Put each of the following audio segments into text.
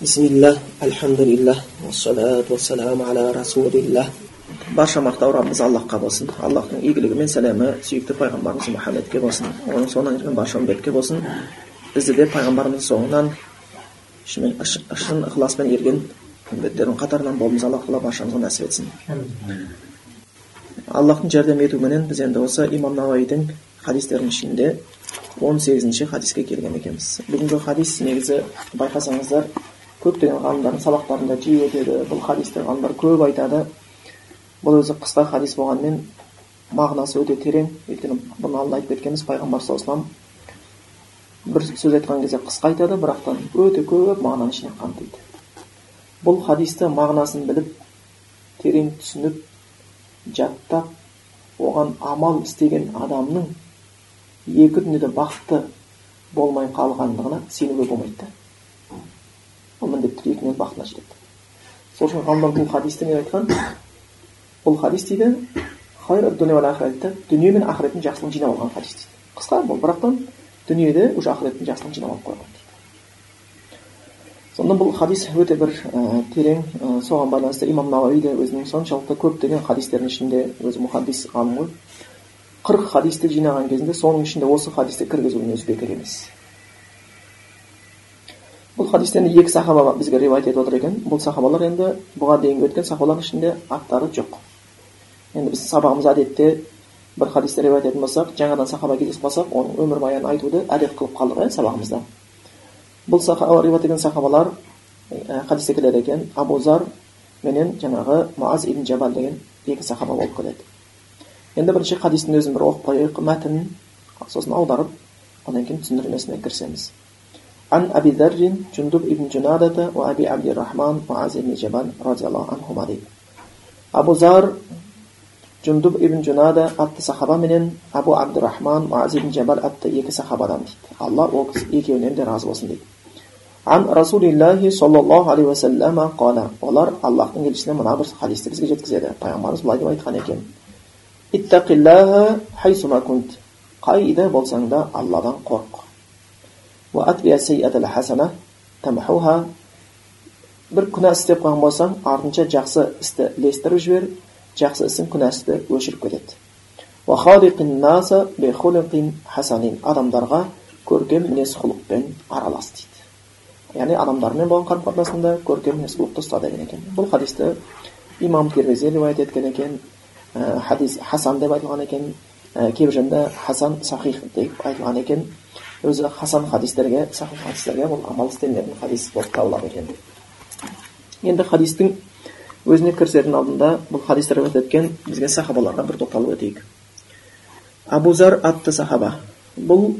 бисмиллах альхамдулиллах уассалату уассаламу аля расулиллах барша мақтау раббымыз аллахқа болсын аллахтың игілігі мен сәлемі сүйікті пайғамбарымыз мұхаммедке болсын оның соңынан ерген барша үмбетке болсын бізді де пайғамбарымыздың соңынан шын ықыласпен ерген үмбеттердің қатарынан болуымызды аллах тағала баршамызға нәсіп етсін аллахтың жәрдем етуіменен біз енді осы имам науаидің хадистерінің ішінде он сегізінші хадиске келген екенбіз бүгінгі хадис негізі байқасаңыздар көптеген ғалымдардың сабақтарында жиі өтеді. Бұл хадисті ғалымдар көп айтады. Бұл өзі қысқа хадис болғанымен мағынасы өте терең. Өйткені бұны алдында айтып кеткенбіз пайғамбар саллаллаху бір сөз айтқан кезде қысқа айтады бірақтан өте көп мағынаны ішіне қамтиды. Бұл хадисті мағынасын біліп терең түсініп жаттап оған амал істеген адамның екі дүниеде бақытты болмай қалғандығына сенуге болмайды. Ол міндетті екі бақытына жетеді сол үшін ғалымдар бұл хадисте не айтқан бұл хадис дейді дүние мен ақыреттің жақсылығын жинап алған хадис дейді қысқа бұл бірақтан дүниеде уже ақыреттің жақсылығын жинап алып қойған дейді сонда бұл хадис өте бір ә, терең ә, соған байланысты имам науаи де өзінің соншалықты көптеген хадистердің ішінде өзі мұхаддис ғалым ғой қырық хадисті жинаған кезінде соның ішінде осы хадисті кіргізуінің өзі бекер емес бұл хадистен екі сахаба бізге риуаят етіп отыр екен бұл сахабалар енді бұған дейінгі өткен сахабалардың ішінде аттары жоқ енді біз сабағымыз әдетте бір хадисті риуаят ететін болсақ жаңадан сахаба кездесіп қалсақ оның өмірбаянын айтуды әдет қылып қалдық иә сабағымызда бұл риуаят еткен сахабалар хадисте келеді екен абу зар менен жаңағы муаз ибн жабал деген екі сахаба болып келеді енді бірінші хадистің өзін бір оқып қояйық мәтінін сосын аударып одан кейін түсіндірмесіне кірісеміз عن أبي ذر جندب ابن جنادة وأبي عبد الرحمن معاذ بن جبل رضي الله عنهما дейді абу зар жүндуб ибн жунада атты сахаба менен абу абдурахман муаз ибн жабал атты екі сахабадан дейді алла ол екеуінен де разы болсын дейді ан расулиллахи саллаллаху алейхи уассалама қала олар аллахтың елшісіне мына бір хадисті бізге жеткізеді пайғамбарымыз былай деп айтқан екен иттақиллаха хайсума кунт қайда болсаң да алладан бір күнә істеп қалған болсаң артынша жақсы істі ілестіріп жібер жақсы ісің күнәсті өшіріп кетеді адамдарға көркем мінез құлықпен аралас дейді яғни адамдармен болған қарым қатынасыңда көркем мінез құлықты ұста деген екен бұл хадисті имам термизи риуаят еткен екен хадис хасан деп айтылған екен кейбір жерде хасан сахих деп айтылған екен өзі хасан хадистерге сахих хадистерге бұл амал істелінетін хадис болып табылады екен енді хадистің өзіне кірісердің алдында бұл хадисті риуаят еткен бізге сахабаларға бір тоқталып өтейік абу зар атты сахаба бұл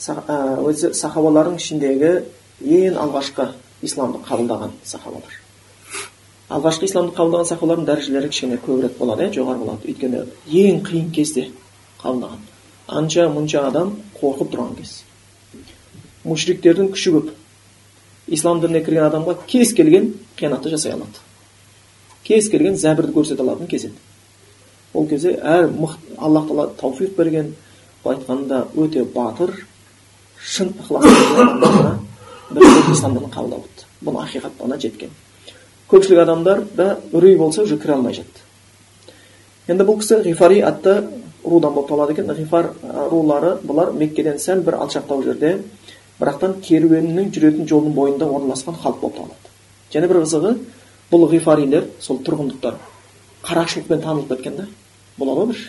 өзі сахабалардың ішіндегі ең алғашқы исламды қабылдаған сахабалар алғашқы исламды қабылдаған сахабалардың дәрежелері кішкене көбірек болады иә жоғары болады өйткені ең қиын кезде қабылдаған анша мұнша адам қорқып тұрған кез. Мушриктердің күші көп. Ислам дініне кірген адамға кез келген қиянатты жасай алады. Кез келген зәбірді көрсете алатын кез еді. Ол кезде әр аллах тағала тауфиқ берген былай айтқанда өте батыр шын ықылас бір ислам дінін қабылдап алды бұны ақиқаттығына жеткен. Көпшілік адамдар да үрей болса уже кіре алмай жатты. Енді бұл кісі ғифари атты рудан болып табылады екен ғифар рулары бұлар меккеден сәл бір алшақтау жерде бірақтан керуеннің жүретін жолының бойында орналасқан халық болып табылады және бір қызығы бұл ғифарилер сол тұрғындықтар қарақшылықпен танылып кеткен да болады ғой бір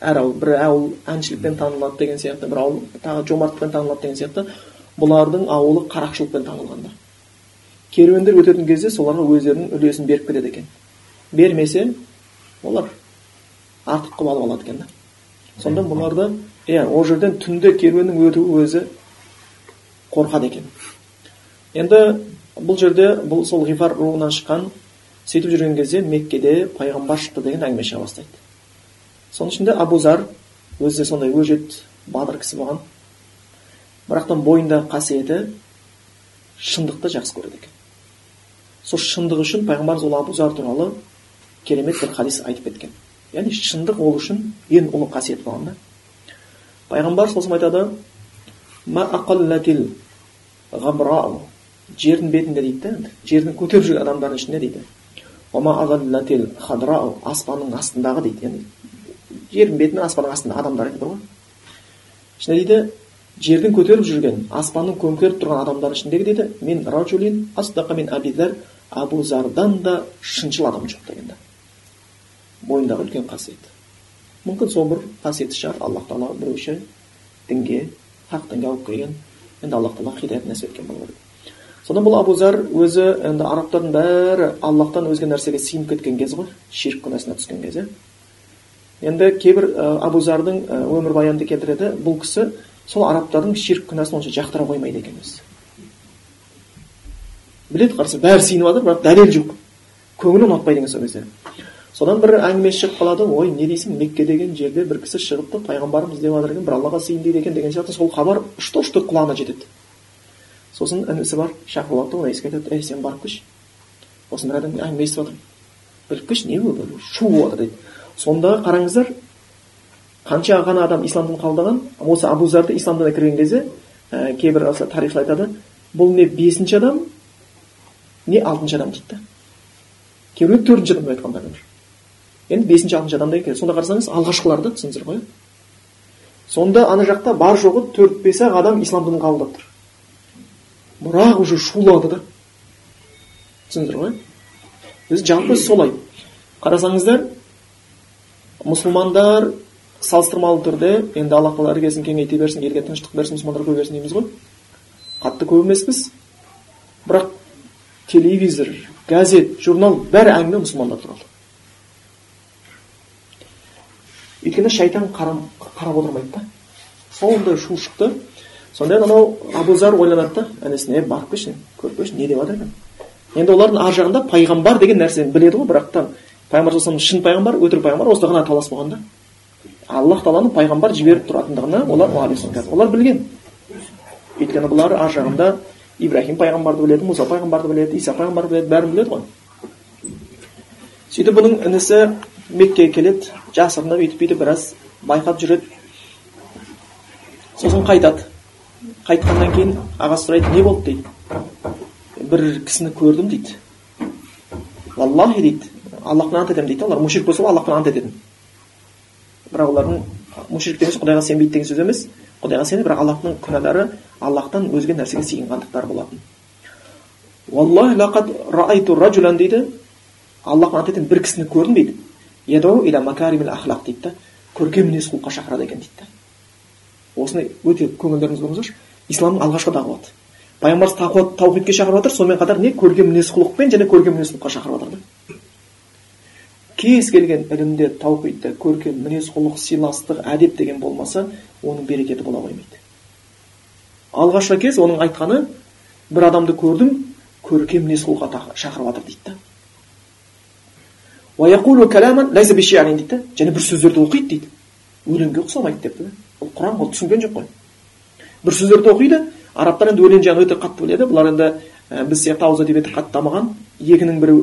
әр ауыл бір ауыл әншілікпен танылады деген сияқты бір ауыл тағы жомарттықпен танылады деген сияқты бұлардың ауылы қарақшылықпен танылған да керуендер өтетін кезде соларға өздерінің үлесін беріп кетеді екен бермесе олар артық қылып алып алады екен да. Сонда бұларды иә ол жерден түнде керуеннің өтуі өзі қорқады екен. Енді бұл жерде бұл сол ғифар руынан шыққан сөйтіп жүрген кезде меккеде пайғамбар шықты деген әңгіме шыға бастайды. Соның ішінде абу зар өзі де сондай өжет батыр кісі болған. Бірақтан бойындағы қасиеті шындықты жақсы көреді екен. Сол шындығы үшін пайғамбарымыз ол абу зар туралы керемет бір хадис айтып кеткен. Яғни шындық ол үшін ең ұлы қасиет болған да. Пайғамбар сосын айтады жердің бетінде дейді да жердің көтеріп жүрген адамдардың ішінде дейді. Аспанның астындағы дейді. Яғни жердің бетінде аспанның астында адамдар айтып ғой. Ішінде дейді жердің көтеріп жүрген аспанның көмкеріп тұрған адамдардың ішіндегі дейді. Мен абидар абузардан да шыншыл адам жоқ деген да. Бойындағы үлкен қасиет. Мүмкін сол бір қасиеті шығар. Аллах тағала біреуше дінге хақ дінге алып келген енді аллах тағала хидаят нәсіп еткен болу керек сонда бұл абузар өзі енді арабтардың бәрі аллахтан өзге нәрсеге сиынып кеткен кез ғой. Ширк күнәсіне түскен кез иә енді кейбір абузардың өмірбаянында келтіреді. Бұл кісі сол арабтардың ширк күнәсін онша жақтыра қоймайды екен өзі. Біледі қараса бәрі сиынып жатыр бірақ дәлел жоқ. Көңілі ұнатпайды екен сол кезде. Содан бір әңгіме шығып қалады ой не дейсің мекке деген жерде бір кісі шығыпты пайғамбарымыз деп жатыр екен бір аллаға сыйын екен деген сияқты сол хабар ұшты ұшты құлағына жетеді. Сосын інісі бар шақырып алады оны еске айтады ей сен барып келші бір адам әңгіме естіп жатырмын біліп келші не болды? шу болып жатыр дейді. Сонда қараңыздар қанша ғана адам ислам дінін қабылдаған осы абу зарды ислам дініне кірген кезде ә, кейбір тарихшылар айтады бұл не бесінші адам не алтыншы адам дейді да. Кейбіреулер төртінші адам деп айтқандар бар. Енді бесінші алтыншы адам деген сонда қарасаңыз алғашқылар да түсіндіңіздер ғой. Сонда ана жақта бар жоғы төрт бес ақ адам ислам дінін қабылдап тұр. Бірақ уже шулады да. Түсіндіңіздер ғой. Өзі жалпы солай. Қарасаңыздар мұсылмандар салыстырмалы түрде енді алла тағала іргесін кеңейте берсін елге тыныштық берсін мұсылмандар көбейсін дейміз ғой. Қатты көп емеспіз. Бірақ телевизор газет журнал бәрі әңгіме мұсылмандар туралы. Өйткені шайтан қарап отырмайды да сондай шу шықты сонда анау абузар ойланады да інісіне барып келші көріп келші не деп жатыр екен енді олардың ар жағында пайғамбар деген нәрсені біледі ғой бірақ та пайғамбар шын пайғамбар өтірік пайғамбар осыда ғана талас болған да аллах тағаланың пайғамбар жіберіп тұратындығына олар олар білген өйткені бұлар ар жағында ибраһим пайғамбарды біледі мұса пайғамбарды біледі иса пайғамбарды біледі бәрін біледі ғой сөйтіп бұның інісі меккеге келеді жасырынып өйтіп бүйтіп біраз байқап жүреді сосын қайтады қайтқаннан кейін ағасы сұрайды не болды дейді бір кісіні көрдім дейді валлахи дейді аллахпен ант етемін дейді олар мушрик болса аллахпен ант ететін бірақ олардың мушрик деген құдайға сенбейді деген сөз емес құдайға сенеді бірақ аллахтың күнәлары аллахтан өзге нәрсеге сиынғандықтары болатын раджулан дейді аллах ант етемін бір кісіні көрдім дейді дейді да көркем мінез құлыққа шақырады екен дейді да осыны өте көңілдеріңізге қойыңыздаршы исламның алғашқы дағуаты пайғамбарымыз таухидке шақырып жатыр сонымен қатар не көркем мінез құлықпен және көркем мінез құлыққа шақырып жатыр да кез келген ілімде таухидта көркем мінез құлық сыйластық әдеп деген болмаса оның берекеті бола қоймайды алғашқы кез оның айтқаны бір адамды көрдім көркем мінез құлыққа шақырып жатыр дейді да дейді және бір сөздерді оқиды дейді өлеңге ұқсамайды депті да ол құран ол түсінген жоқ қой бір сөздерді оқиды арабтар енді өлең жағын өте қатты біледі бұлар енді ә, біз сияқты ауыз әдебиеті қатты дамыған екінің бірі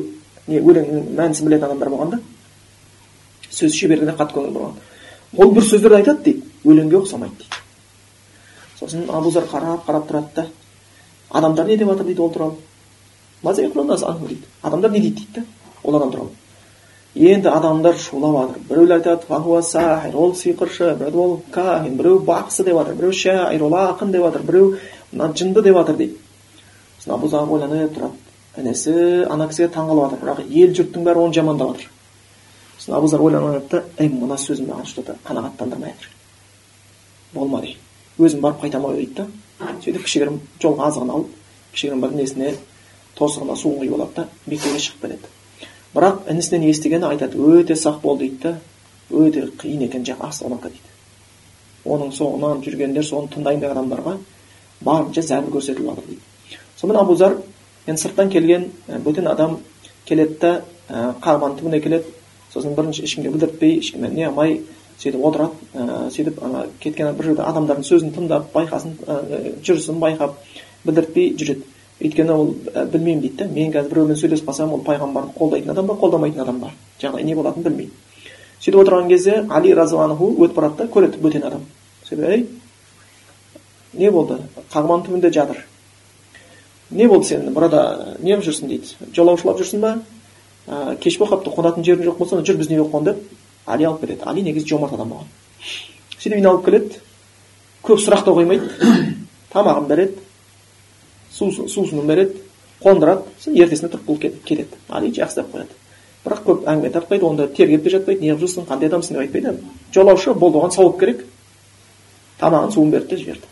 не өлеңнің мәнісін білетін адамдар болған да сөз шеберлігіне қатты көңіл бұрған ол бір сөздерді айтады дейді өлеңге ұқсамайды дейді сосын абузар қарап қарап тұрады да адамдар не деп жатыр дейді ол туралы дейді адамдар не дейді дейді да ол адам туралы енді адамдар шулап жатыр біреулер айтады ол сиқыршы біреу ол кахин біреу бақсы деп жатыр біреу шаир ол ақын деп жатыр біреу мына жынды деп жатыр дейді. Сосын абузар ойланып тұрады. Інісі ана кісіге таңқалып жатыр бірақ ел жұрттың бәрі оны жамандап жатыр сосын абузар ойланып алады да ей мына сөзім маған что то қанағаттандырмай жатыр болма дейді. Өзім барып қайтамын ғой дейді да. Сөйтіп кішігірім жолға азығын алып кішігірім бір несіне тосығына суын құйып алады да меккеге шығып кетеді бірақ інісінен естігені айтады өте сақ бол дейді да өте қиын екен жақ остановка дейді. Оның соңынан жүргендер соны тыңдайын деген адамдарға барынша зәбір көрсетіліп жатыр дейді. Сонымен абузар енді сырттан келген бөтен адам келеді да қағбаның түбіне келеді сосын бірінші ешкімге білдіртпей ешкіммен не қылмай сөйтіп отырады ә, сөйтіп ана кеткен бір жерде адамдардың сөзін тыңдап байқасын ә, жүрісін байқап білдіртпей жүреді. Өйткені ол ә, білмеймін дейді да мен қазір біреумен сөйлесіп қалсам ол пайғамбарды қолдайтын адам ба қолдамайтын адам ба? Жағдай не болатынын білмейді сөйтіп отырған кезде али разиаллаху өтіп барады да көреді бөтен адам. Сөйтіп ей не болды? Қағбаның түбінде жатыр. Не болды сен мұрада неғып жүрсің? дейді. Жолаушылап жүрсің ба? Ә, кеш болып қалыпты қонатын жерің жоқ болса жүр біздің үйге қон деп али алып кетеді али негізі жомарт адам болған сөйтіп үйіне алып келеді. Көп сұрақ та қоймайды. Тамағын береді. Сусынын береді қондырады сосын ертесіне тұрып бұл кетеді. Али жақсы деп қояды. Бірақ көп әңгіме тартпайды онда тергеп те жатпайды неғып жүрсің қандай адамсың деп айтпайды. Жолаушы болды оған сауап керек. Тамағын суын берді де жіберді.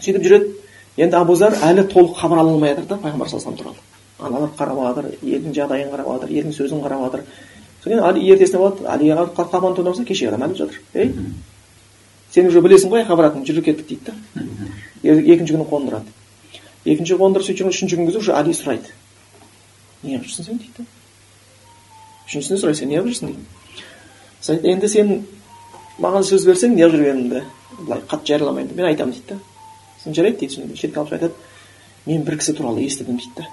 Сөйтіп жүреді. Енді абузар әлі толық хабар ала алмай жатыр да пайғамбар саллаллаху туралы. Аналар қарап жатыр елдің жағдайын қарап жатыр елдің сөзін қарап жатыр содан али ертесіне болады алиға қаман тонаса кешегі адам әлі жатыр. Ей сен уже білесің ғой хабаратың жүр кеттік дейді да. Екінші күні қондырады. Екінші қондырып сөйтіп үшінші күнгі кезде уже али сұрайды. Неғып жүрсің сен дейді. Үшіншісіне сұрайды сен неғып жүрсің дейді. Енді сен маған сөз берсең неғып жүргенімді былай қатты жарияламаймын мен айтамын дейді да. Сосын жарайды дейді шетке алып айтады мен бір кісі туралы естідім дейді да.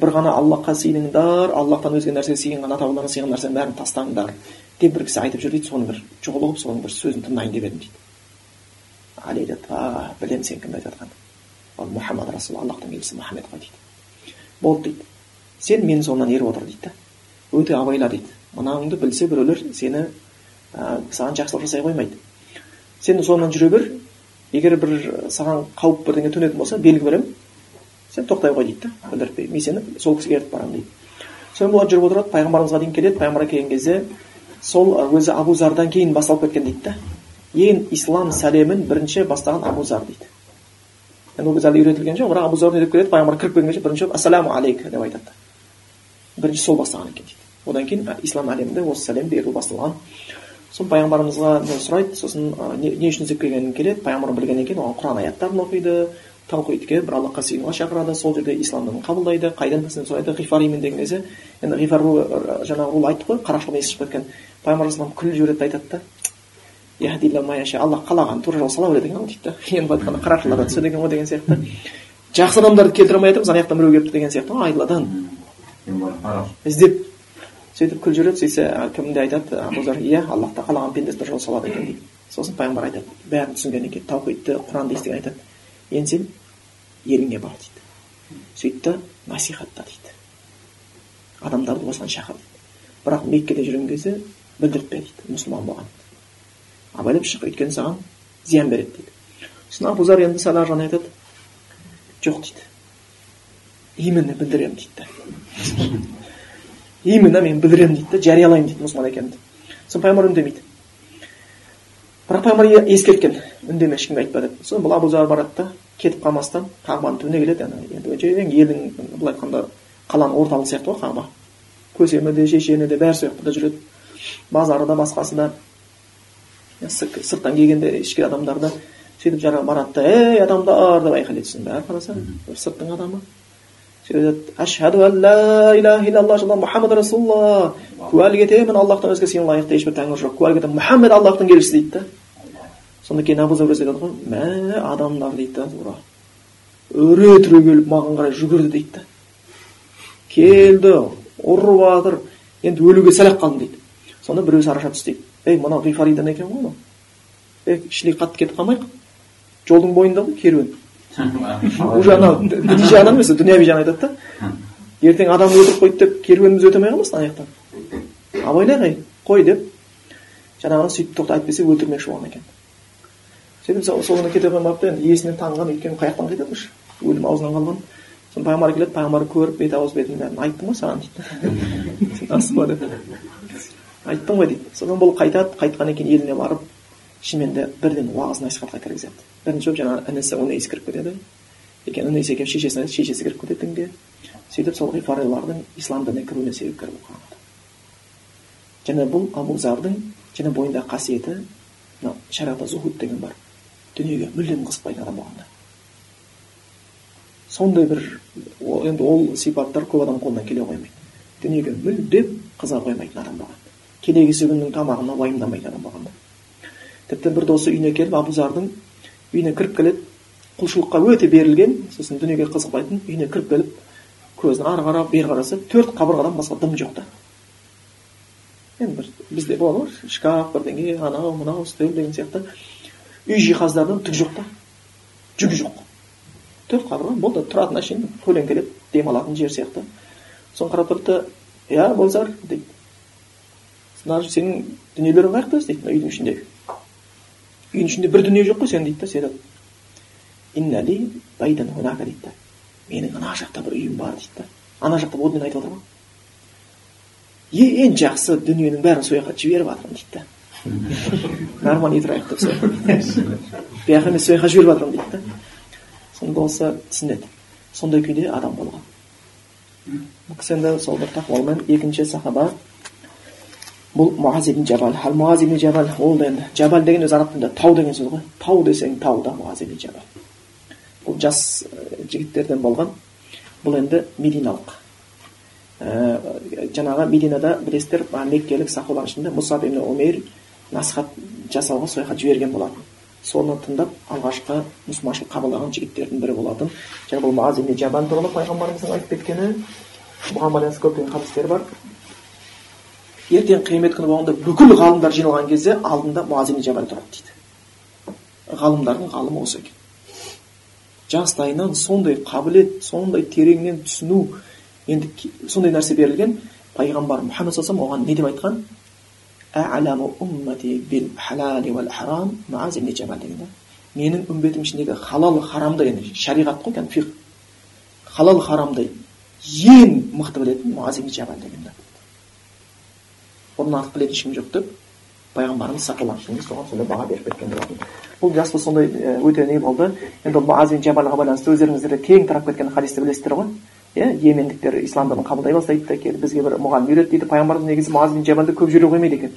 Бір ғана аллахқа сыйыныңдар аллахтан өзге нәрсеге сыйынған ата бабаларына сыйған нәрсенің бәрін тастаңдар деп бір кісі айтып жүр дейді. Соны бір жолығып соның бір сөзін тыңдайын деп едім дейді. Айтады а білемін сен кімді айтып жатқаныңды ол мұхаммад расул аллахтың елшісі мұхаммед қой дейді болды дейді сен менің соңымнан еріп отыр дейді да өте абайла дейді мынауыңды білсе біреулер сені ә, саған жақсылық жасай қоймайды сен соңынан жүре бер егер бір саған қауіп бірдеңе төнетін болса белгі беремін сен тоқтай қой дейді да білдіртпей мен сені сол кісіге ертіп барамын дейді содан бұлар жүріп отырады пайғамбарымызға дейін келеді пайғамбарға келген кезде сол өзі абу зардан кейін басталып кеткен дейді да ең ислам сәлемін бірінші бастаған абу зар дейді. Енді ол кезде әлі үйретілген жоқ бірақ абу зар не деп келеді? Пайғамбар кіріп келгенше бірінші ассаламу алейк деп айтады. Бірінші сол бастаған екен дейді. Одан кейін ислам әлемінде осы сәлем беру басталған. Сосын пайғамбарымызға сұрайды? Сосын не, үшін іздеп келгенін келеді? Пайғамбар білгеннен кейін оған құран аяттарын оқиды таухидке бір аллахқа сыйынуға шақырады сол жерде ислам дінін қабылдайды. Қайдан сұрайды? Ғифаримин деген кезде енді ғифар жаңағы рул айттық қой қарақшылық есі шығып кеткен. Пайғамбар күліп жібереді да айтады да. Аллах қалаған тура жол сала береді екен ғой дейді. Да енді былай айтқанда түседі екен ғой деген сияқты. Жақсы адамдарды келтіре алмай жатырмыз ана жақтан біреу келіпті деген сияқты. Ғой айдаладан іздеп. Сөйтіп күліп жүреді сөйтсе кімде айтады? Абузар иә аллах та қалаған дұрыс жол салады екен дейді. Сосын пайғамбар айтады бәрін түсінгеннен кейін таухидты құранды естіген айтады. Енді сен еліңе бар дейді. Сөйт та насихатта дейді. Адамдарды осыған шақыр дейді. Бірақ меккеде жүрген кезде білдіртпе дейді мұсылман болған. Абайлап шық өйткені саған зиян береді дейді сосын абузар енді сәл ары айтады жоқ дейді именно білдіремін дейді именно мен білдіремін дейді да жариялаймын дейді мұсылман екенімді сосын пайғамбар үндемейді бірақ пайғамбар ескерткен үндеме ешкімге айтпа деп сосын бұл абузар барады да кетіп қалмастан қағбаның түбіне келеді ана енді елдің былай айтқанда қаланың орталығы сияқты ғой қағба көсемі де шешені де бәрі сол жақта жүреді базары да басқасы да сырттан келгенде ішкі адамдар да сөйтіп жаңағы барады да ей адамдар деп айқайлайды сосын бәрі қараса бір сырттың адамы сөйтіп ашхаду ла иляха иллаллах мұхаммад расулалла куәлік етемін аллахтан өзге сенен лайықты ешбір тәңір жоқ куәлік етемін мұхаммед аллахтың елшісі дейді да содан кейін абу айтады ғой мә адамдар дейді да тура үре түрегеліп маған қарай жүгірді дейді да келді ұрып жатыр енді өлуге сәл ақ қалдым дейді сонда біреусі араша түсті дейді ей мынау ғифаридан екен ғой мынау ей іштей қатты кетіп қалмайық жолдың бойында ғой керуен уже анау діни жағынан емес дүнияви жағынан айтады да ертең адам өлтіріп қойды деп керуеніміз өте алмай қалмасын ана жақтан абайлайық қой деп жаңағыны сөйтіп тоқта әйтпесе өлтірмекші болған екен сөйтіп сол күні кете қоймапты енді иесінен таныған өйткені қай жақтан қайтады өлім аузынан қалған сосын пайғамбар келеді пайғамбар көріп бет ауыз бетін бәрін айттым ғой саған дейді асма деп айттым ғой дейді. Содан бұл қайтады қайтқаннан кейін еліне барып шынымен де бірден уағыз насихатқа кіргізеді. Бірінші болып жаңағы інісі унейс кіріп кетеді. Екен унейс екен шешесіне шешесі кіріп кетеді дінге сөйтіп сол ғифарилардың ислам дініне кіруіне себепкер қалады және бұл абу зардың және бойындағы қасиеті мынау шариғатта зухуд деген бар. Дүниеге мүлдем қызықпайтын адам болғанда. Сондай бір енді ол сипаттар көп адам қолынан келе қоймайды. Дүниеге мүлдем қызыға қоймайтын адам болған. Келесі күннің тамағына уайымдамайтын адам болған тіпті бір досы үйіне келіп абузардың үйіне кіріп келеді құлшылыққа өте берілген сосын дүниеге қызықпайтын үйіне кіріп келіп көзін ары қарап бері қараса төрт қабырғадан басқа дым жоқ та енді бір бізде болады ғой шкаф бірдеңе анау мынау үстел деген сияқты үй жиһаздардан түк жоқ та жүк жоқ төрт қабырға болды тұратын әшейін көлеңкелеп демалатын жер сияқты соны қарап тұрды да иә болзар дейді значит сенің дүниелерің қай жақта дейді үйдің ішіндегі үйдің ішінде бір дүние жоқ қой сенің дейді да сөйтіп дейді да. Менің ана жақта бір үйім бар дейді да. Ана жақта онымен айтып отыр ғой ең жақсы дүниенің бәрін сол жаққа жіберіп жатырмын дейді да. Нормально тұрайық деп жаққа емес сол жаққа жіберіп жатырмын дейді да. Сонда болса түсінеді. Сондай күйде адам болған. Бұл кісі енді сол бір тақуалымен екінші сахаба бұл муаз ибн жабал ал муаз ибн жабал ол енді жабал деген өзі араб тілінде тау деген сөз ғой. Тау десең тау да муаз ибн жабал бұл жас жігіттерден болған. Бұл енді мединалық. Ә, жаңағы мединада білесіздер меккелік сахабалардың ішінде мусаб ибн умейр насихат жасауға жаққа жіберген болатын. Соны тыңдап алғашқы мұсылманшылық қабылдаған жігіттердің бірі болатын. Және бұл муаз ибн жабал туралы пайғамбарымыздың айтып кеткені бұған байланысты көптеген хадистер бар. Ертең қиямет күні болғанда бүкіл ғалымдар жиналған кезде алдында муаз ибн жабал тұрады дейді. Ғалымдардың ғалымы осы екен. Жастайынан сондай қабілет сондай тереңнен түсіну енді сондай нәрсе берілген пайғамбар мұхаммад саллаллаху оған не деп айтқан? Деген да. Менің үмбетім ішіндегі халал харамды енді шариғат қой кәдімгі халал харамды ең мықты білетін деген бұдан артық білетін ешкім жоқ деп пайғамбарымыз саллаллаху соған сондай баға беріп кеткен болатын бұл жаста сондай өте не болды енді муаз жабалға байланысты өздеріңіздер кең тарап кеткен хадисті білесіздер ғой иә йемендіктер ислам дінін қабылдай бастайды да бізге бір мұғалім үйрет дейді пайғамбарымыз негізі муаз бен жабалды көп жүре қоймайды екен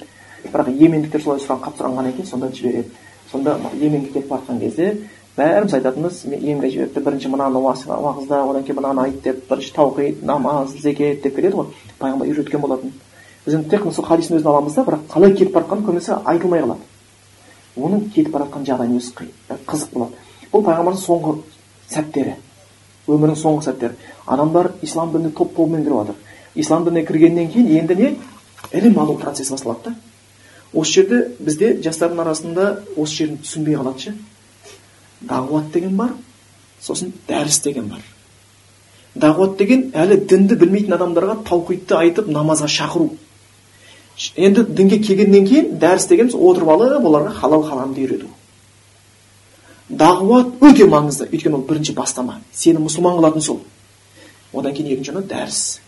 бірақ йемендіктер солай сұранып сұранған екен сонда жібереді сонда йеменге келіп бара жатқан кезде бәріміз айтатынбыз емге жіберіпті бірінші мынаны уағызда одан кейін мынаны айт деп бірінші таухид намаз зекет деп келеді ғой пайғамбар үйреткен болатын біз енді тек сол хадистің өзін аламыз да бірақ қалай кетіп бара жатқаны көбінесе айтылмай қалады. Оның кетіп бара жатқан жағдайын өзі қызық болады. Бұл пайғамбардың соңғы сәттері өмірінің соңғы сәттері. Адамдар ислам дініне топ тобымен кіріп жатыр. Ислам дініне кіргеннен кейін енді не? Ілім алу процесі басталады да. Осы жерде бізде жастардың арасында осы жерін түсінбей қалады ше. Дағуат деген бар сосын дәріс деген бар. Дағуат деген әлі дінді білмейтін адамдарға таухидты айтып намазға шақыру. Енді дінге келгеннен кейін дәріс деген отырып алып оларға халал харамды үйрету дағуат өте маңызды өйткені ол бірінші бастама сені мұсылман қылатын сол одан кейін екінші орында дәріс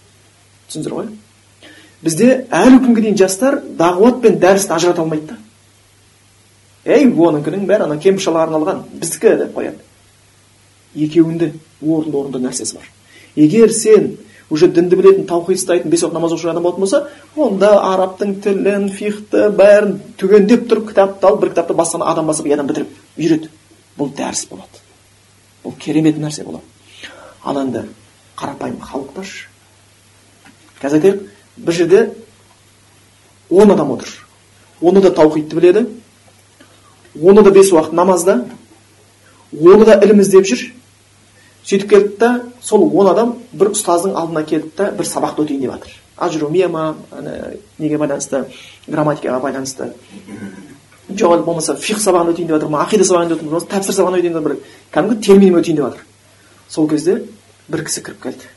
түсіндіңіздер ғой бізде әлі күнге дейін жастар дағуат пен дәрісті ажырата алмайды да ей оныкінің бәрі ана кемпір шалға арналған біздікі деп қояды екеуінде орынды орынды нәрсесі бар егер сен уже дінді білетін таухид ұстайтын бес уақыт намаз оқыған адам болатын болса онда арабтың тілін фихты бәрін түгендеп тұрып кітапты алып бір кітапты бастан адам басып адам бітіріп үйрет. Бұл дәріс болады. Бұл керемет нәрсе болады. Ал енді қарапайым халықтар қазір айтайық бір жерде он адам отыр. Оны да таухидты біледі. Оны да бес уақыт намазда. Оны да ілім іздеп жүр. Сөйтіп келді да сол он адам бір ұстаздың алдына келді да бір сабақты өтейін деп жатыр. Ажрумия ма неге байланысты? Грамматикаға байланысты. Жоқ болмаса фих сабағын өтейін деп жатыр ма ақида сабағын өтейін болмаса тәпсір сабағын өтейін деп бір кәдімгі термин өтейін деп жатыр. Сол кезде бір кісі кіріп келді.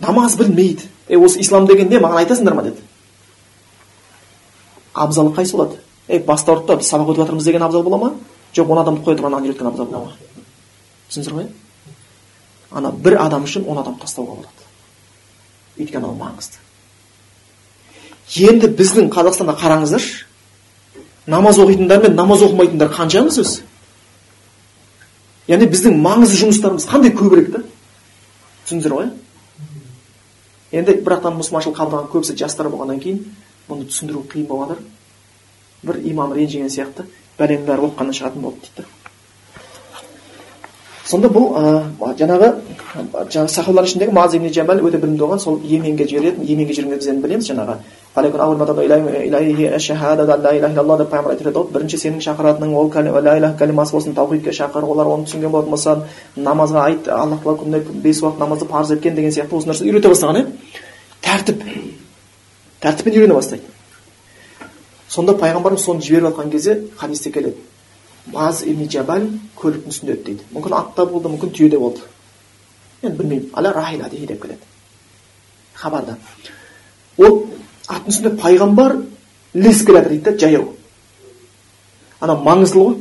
Намаз білмейді. Е осы ислам деген не маған айтасыңдар ма деді. Абзалы қайсы болады ей ұрды да біз сабақ өтіп жатырмыз деген абзал бола ма? Жоқ он адамды қоя тұрып ананы үйреткен абзал бола ма? Түсіндіңіздер ғой? Ана бір адам үшін он адам тастауға болады өйткені ол маңызды енді біздің қазақстанда қараңыздаршы намаз оқитындар мен намаз оқымайтындар қаншамыз өзі яғни біздің маңызды жұмыстарымыз қандай көбірек та түсіндіңіздер ғой енді бірақтан мұсылманшылық қабылдаған көбісі жастар болғаннан кейін бұны түсіндіру қиын болып жатыр бір имам ренжіген сияқты бәленің бәрі оқығаннан шығатын болды дейді сонда бұл ә, жаңағы жаңағы сахабалар ішіндегі маз ибн өте білімді болған сол йеменге жібереді йеменге біз енді білеміз жаңағы. Пайғамбар айтып ғой бірінші сенің шақыратының ол ла иляха калимасы болсын таухидке шақыр олар оны түсінген болатын болса намазға айт аллах тағала күніне бес уақыт намазды парыз еткен деген сияқты осы нәрсені үйрете бастаған иә тәртіп. Тәртіппен үйрене бастайды. Сонда пайғамбарымыз соны жіберіп жатқан кезде хадисте келеді. Маз ибн жабал көліктің үстінде өтті дейді мүмкін атта болды мүмкін түйеде болды енді білмеймін деп келеді хабарда ол аттың үстінде пайғамбар ілесіп келе жатыр дейді да жаяу ана маңыздылы ғой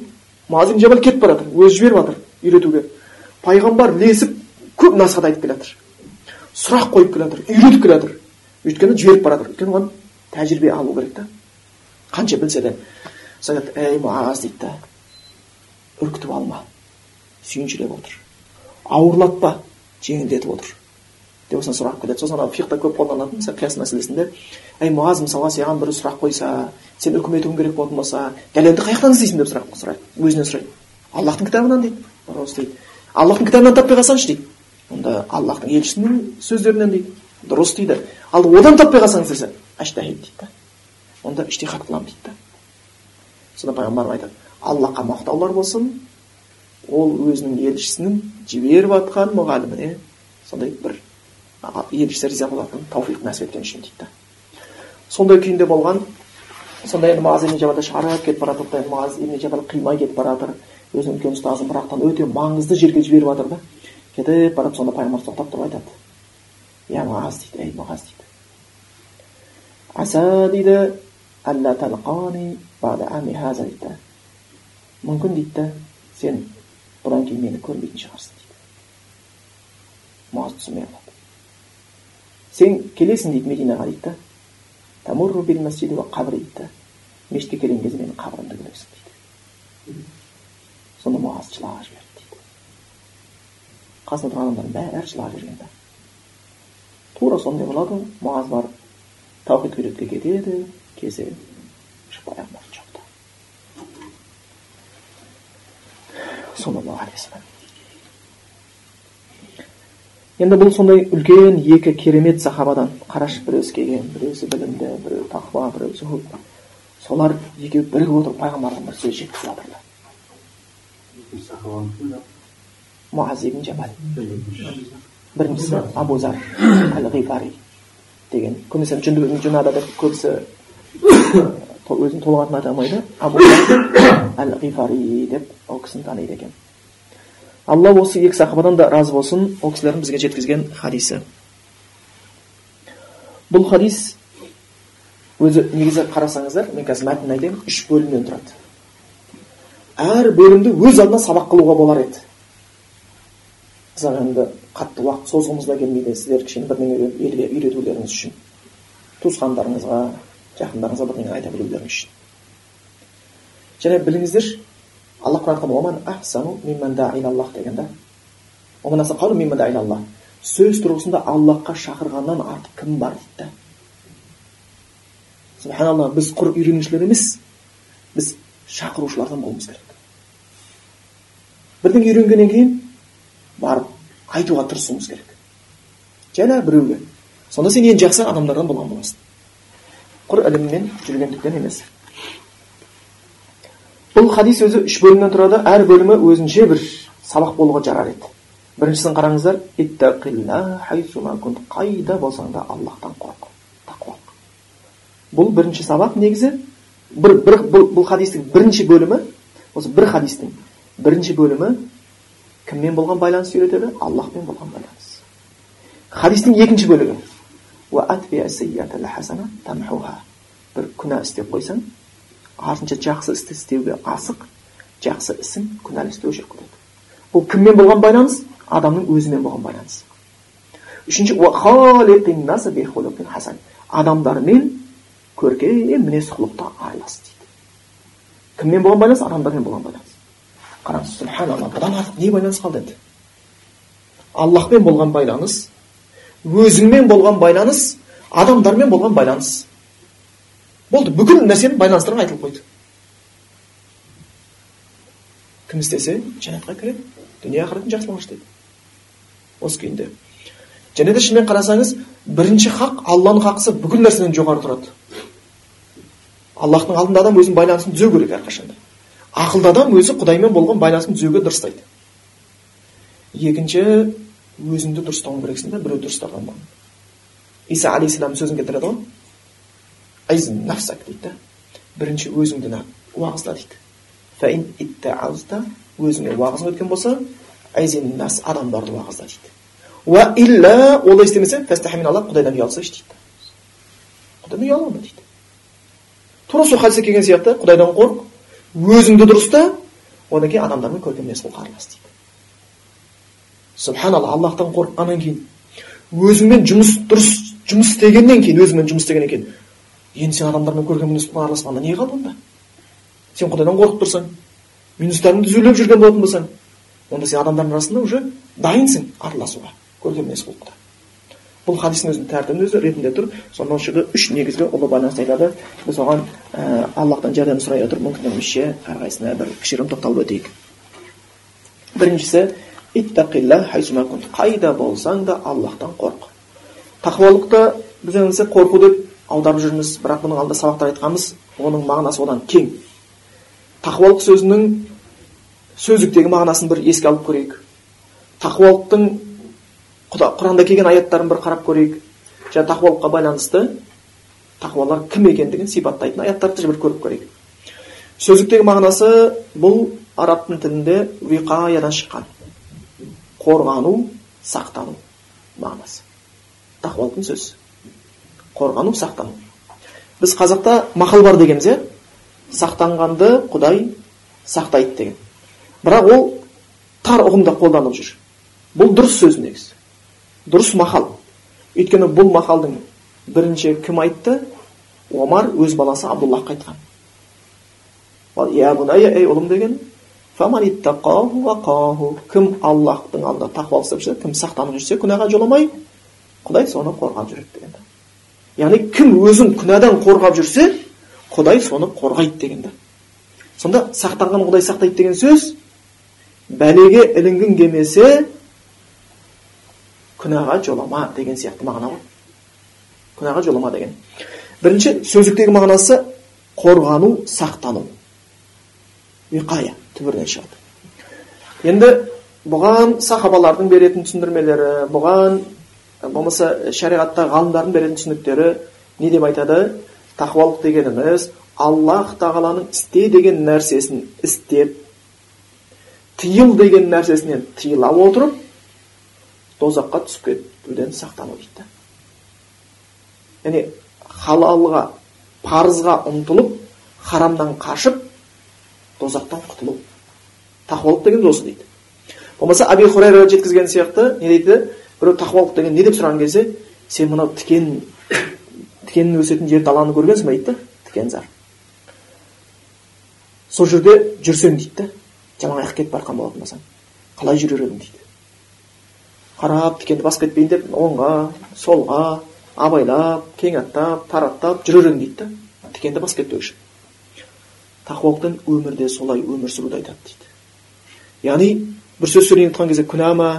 маз ибн жабал кетіп бара жатыр өзі жіберіп жатыр үйретуге пайғамбар ілесіп көп насихат айтып келе жатыр сұрақ қойып келе жатыр үйретіп келе жатыр өйткені жіберіп бара жатыр өйткені оған тәжірибе алу керек та қанша білсе де айтады ей муаз дейді да үркітіп алма. Сүйіншілеп отыр. Ауырлатпа жеңілдетіп отыр. Деп осыны сұрап келеді сосын анау фихта көп қолданатын мысалы қияс мәселесінде ей муаз мысалға саған біреу сұрақ қойса сен үкім етуің керек болатын болса дәлелді қай жақтан іздейсің деп сұрақ сұрайды. Өзінен сұрайды. Аллахтың кітабынан дейді. Дұрыс дейді. Аллахтың кітабынан таппай қалсаңшы дейді. Онда аллахтың елшісінің сөздерінен дейді. Дұрыс дейді. Ал одан таппай қалсаңыз десе дейді да. Онда іштихат қыламын дейді да. Сонда пайғамбарым айтады аллахқа мақтаулар болсын. Ол өзінің елшісінің жіберіп жатқан мұғаліміне сондай бір елшісі риза болатын тауфиқ нәсіп еткен үшін дейді да. Сондай күйінде болған сонда енді маз ибн жабалды шығарып кетіп бара жатыр да маз ибн жабал қимай кетіп бара жатыр өзінің үлкен ұстазы бірақтан өте маңызды жерге жіберіп жатыр да. Кетіп барады сонда пайғамбар тоқтап тұрып айтады. Я муаз дейді ей муаз дейді аса дейді. Мүмкін дейді да сен бұдан кейін мені көрмейтін шығарсың дейді муаз түсінбей қалады сен келесің дейді мединаға дейді да тамурру бил масжиди қабри дейді да мешітке келген кезде менің қабірімді көресің дейді сонда муаз жылап жіберді дейді қасында тұрған адамдардың бәрі жылап жіберген да тура сондай болады муаз барып таухид үйретке кетеді келсе шықпай ақ алейхи вассалам енді бұл сондай үлкен екі керемет сахабадан қарашы біреусі келген біреусі білімді біреуі тақуа біреуі зұхуд солар екеуі бірігіп отырып пайғамбардан бір сөз жеткізіп жатыр да муаз жабал біріншісі абу зар әл деген. Көбінесе жүнада деп көбісі өзінің толық атын айта алмайды абу әл ғифари деп ол кісіні таниды екен алла осы екі сахабадан да разы болсын ол кісілердің бізге жеткізген хадисі бұл хадис өзі негізі қарасаңыздар мен қазір мәтінін айтайын үш бөлімнен тұрады әр бөлімді өз алдына сабақ қылуға болар еді мысалы енді қатты уақыт созғымыз да келмейді сіздер кішкене бірдеңе елге үйретулеріңіз үшін туысқандарыңызға жақындарыңызға бірдеңе айта білулеріңіз үшін және біліңіздер алла құран сөз тұрғысында аллахқа шақырғаннан артық кім бар дейді субханалла біз құр үйренушілер емес біз шақырушылардан болуымыз керек бірдеңе үйренгеннен кейін барып айтуға тырысуымыз керек жана біреуге сонда сен ең жақсы адамдардан болған боласың құр іліммен жүргендіктен емес бұл хадис өзі үш бөлімнен тұрады әр бөлімі өзінше бір сабақ болуға жарар еді біріншісін қараңыздар қайда болсаң да аллахтан қорқ тақуалық бұл бірінші сабақ негізі бір, бір бұл, бұл хадистің бірінші бөлімі осы бір хадистің бірінші бөлімі кіммен болған байланыс үйретеді аллахпен болған байланыс хадистің екінші бөлігі бір күнә істеп қойсаң артынша жақсы істі істеуге асық жақсы ісің күнәлі істі өшіріп кетеді бұл кіммен болған байланыс адамның өзімен болған байланыс үшінші адамдармен көркем мінез құлықта аралас дейді кіммен болған байланыс адамдармен болған байланыс қараңыз субханалла бұдан артық не байланыс қалды енді аллахпен болған байланыс өзіңмен болған байланыс адамдармен болған байланыс. Болды бүкіл нәрсені байланыстырып айтылып қойды. Кім істесе жәннатқа кіреді дүние ақыретін жақсыламашы деді осы күйінде. Және де шынымен қарасаңыз бірінші хақ алланың хақысы бүкіл нәрседен жоғары тұрады. Аллахтың алдында адам өзінің байланысын түзеу керек әрқашанда. Ақылды адам өзі құдаймен болған байланысын түзеуге дұрыстайды. Екінші өзіңді дұрыс ұстауың керексің да біреу дұрыс ұстаған иса алейхисалам сөзін келтіреді ғой. Нафсак дейді да бірінші өзіңді уағызда дейді. Өзіңе уағызың өткен болса нас адамдарды уағызда дейді. Уа илля олай істемесе құдайдан ұялсайшы дейді. Құдайдан ұялма дейді. Тура сол хадисте келген сияқты құдайдан қорқ өзіңді дұрыста одан кейін адамдармен көркем мінез аралас дейді. Субханалла аллахтан қорыққаннан кейін өзіңмен жұмыс дұрыс жұмыс істегеннен кейін өзіңмен жұмыс істегеннен кейін енді сен адамдармен көркем мінез құлқын араласқанда не қалды онда сен құдайдан қорқып тұрсаң минустарыңды түзелеп жүрген болатын болсаң онда сен адамдардың арасында уже дайынсың араласуға көркем мінез құлықта бұл хадистің өзінің тәртібінің өзі ретінде тұр сонда осы жерде үш негізгі ұлы байланысты айтады. Біз оған ә, аллахтан жәрдем сұрай отырып мүмкіндігімізше әрқайсысына бір кішігірім тоқталып өтейік. Біріншісі қайда болсаң да аллахтан қорқ тақуалықты біз енді қорқу деп аударып жүрміз бірақ бұның алдында сабақта айтқанбыз оның мағынасы одан кең тақуалық сөзінің сөздіктегі мағынасын бір еске алып көрейік тақуалықтың құранда келген аяттарын бір қарап көрейік және тақуалыққа байланысты тақуалар кім екендігін сипаттайтын аяттарды бір көріп көрейік сөздіктегі мағынасы бұл арабтың тілінде виқаядан шыққан қорғану сақтану мағынасы. Тақуалықтың сөзі. Қорғану сақтану. Біз қазақта мақал бар дегенбіз иә? Сақтанғанды құдай сақтайды деген. Бірақ ол тар ұғымда қолданылып жүр. Бұл дұрыс сөз негізі. Дұрыс мақал. Өйткені бұл мақалдың бірінші кім айтты? Омар өз баласы абдуллахқа айтқан. Ей ұлым деген кім аллахтың алдында тақуалық істеп жүрсе кім сақтанып жүрсе күнәға жоламай құдай соны қорғап жүреді деген яғни кім өзін күнәдан қорғап жүрсе құдай соны қорғайды деген да сонда сақтанған құдай сақтайды деген сөз бәлеге ілінгің келмесе күнәға жолама деген сияқты мағына ғой. Күнәға жолама деген. Бірінші сөздіктегі мағынасы қорғану сақтану. Виқая. Түбірінен шығады енді бұған сахабалардың беретін түсіндірмелері бұған болмаса шариғатта ғалымдардың беретін түсініктері не деп айтады? Тақуалық дегеніміз аллах тағаланың істе деген нәрсесін істеп тыйыл деген нәрсесінен тыйыла отырып тозаққа түсіп кетуден сақтану дейді. Яғни халалға парызға ұмтылып харамнан қашып тозақтан құтылу. Тақуалық деген осы дейді. Болмаса аби хурайра жеткізген сияқты не дейді? Біреу тақуалық деген не деп сұраған кезде сен мынау тікен тікеннің өсетін жер даланы көргенсің ба дейді да. Тікен зар. Сол жерде жүрсең дейді да. Жалаң аяқ кетіп бара болатын болсаң қалай жүрер едің дейді. Қарап тікенді басып кетпейін деп оңға солға абайлап кең аттап тараттап жүрер едің дейді да. Тікенді басып кетпеу үшін. Тақуалықтан өмірде солай өмір сүруді айтады дейді. Яғни бір сөз сөйлейін жатқан кезде күнә ма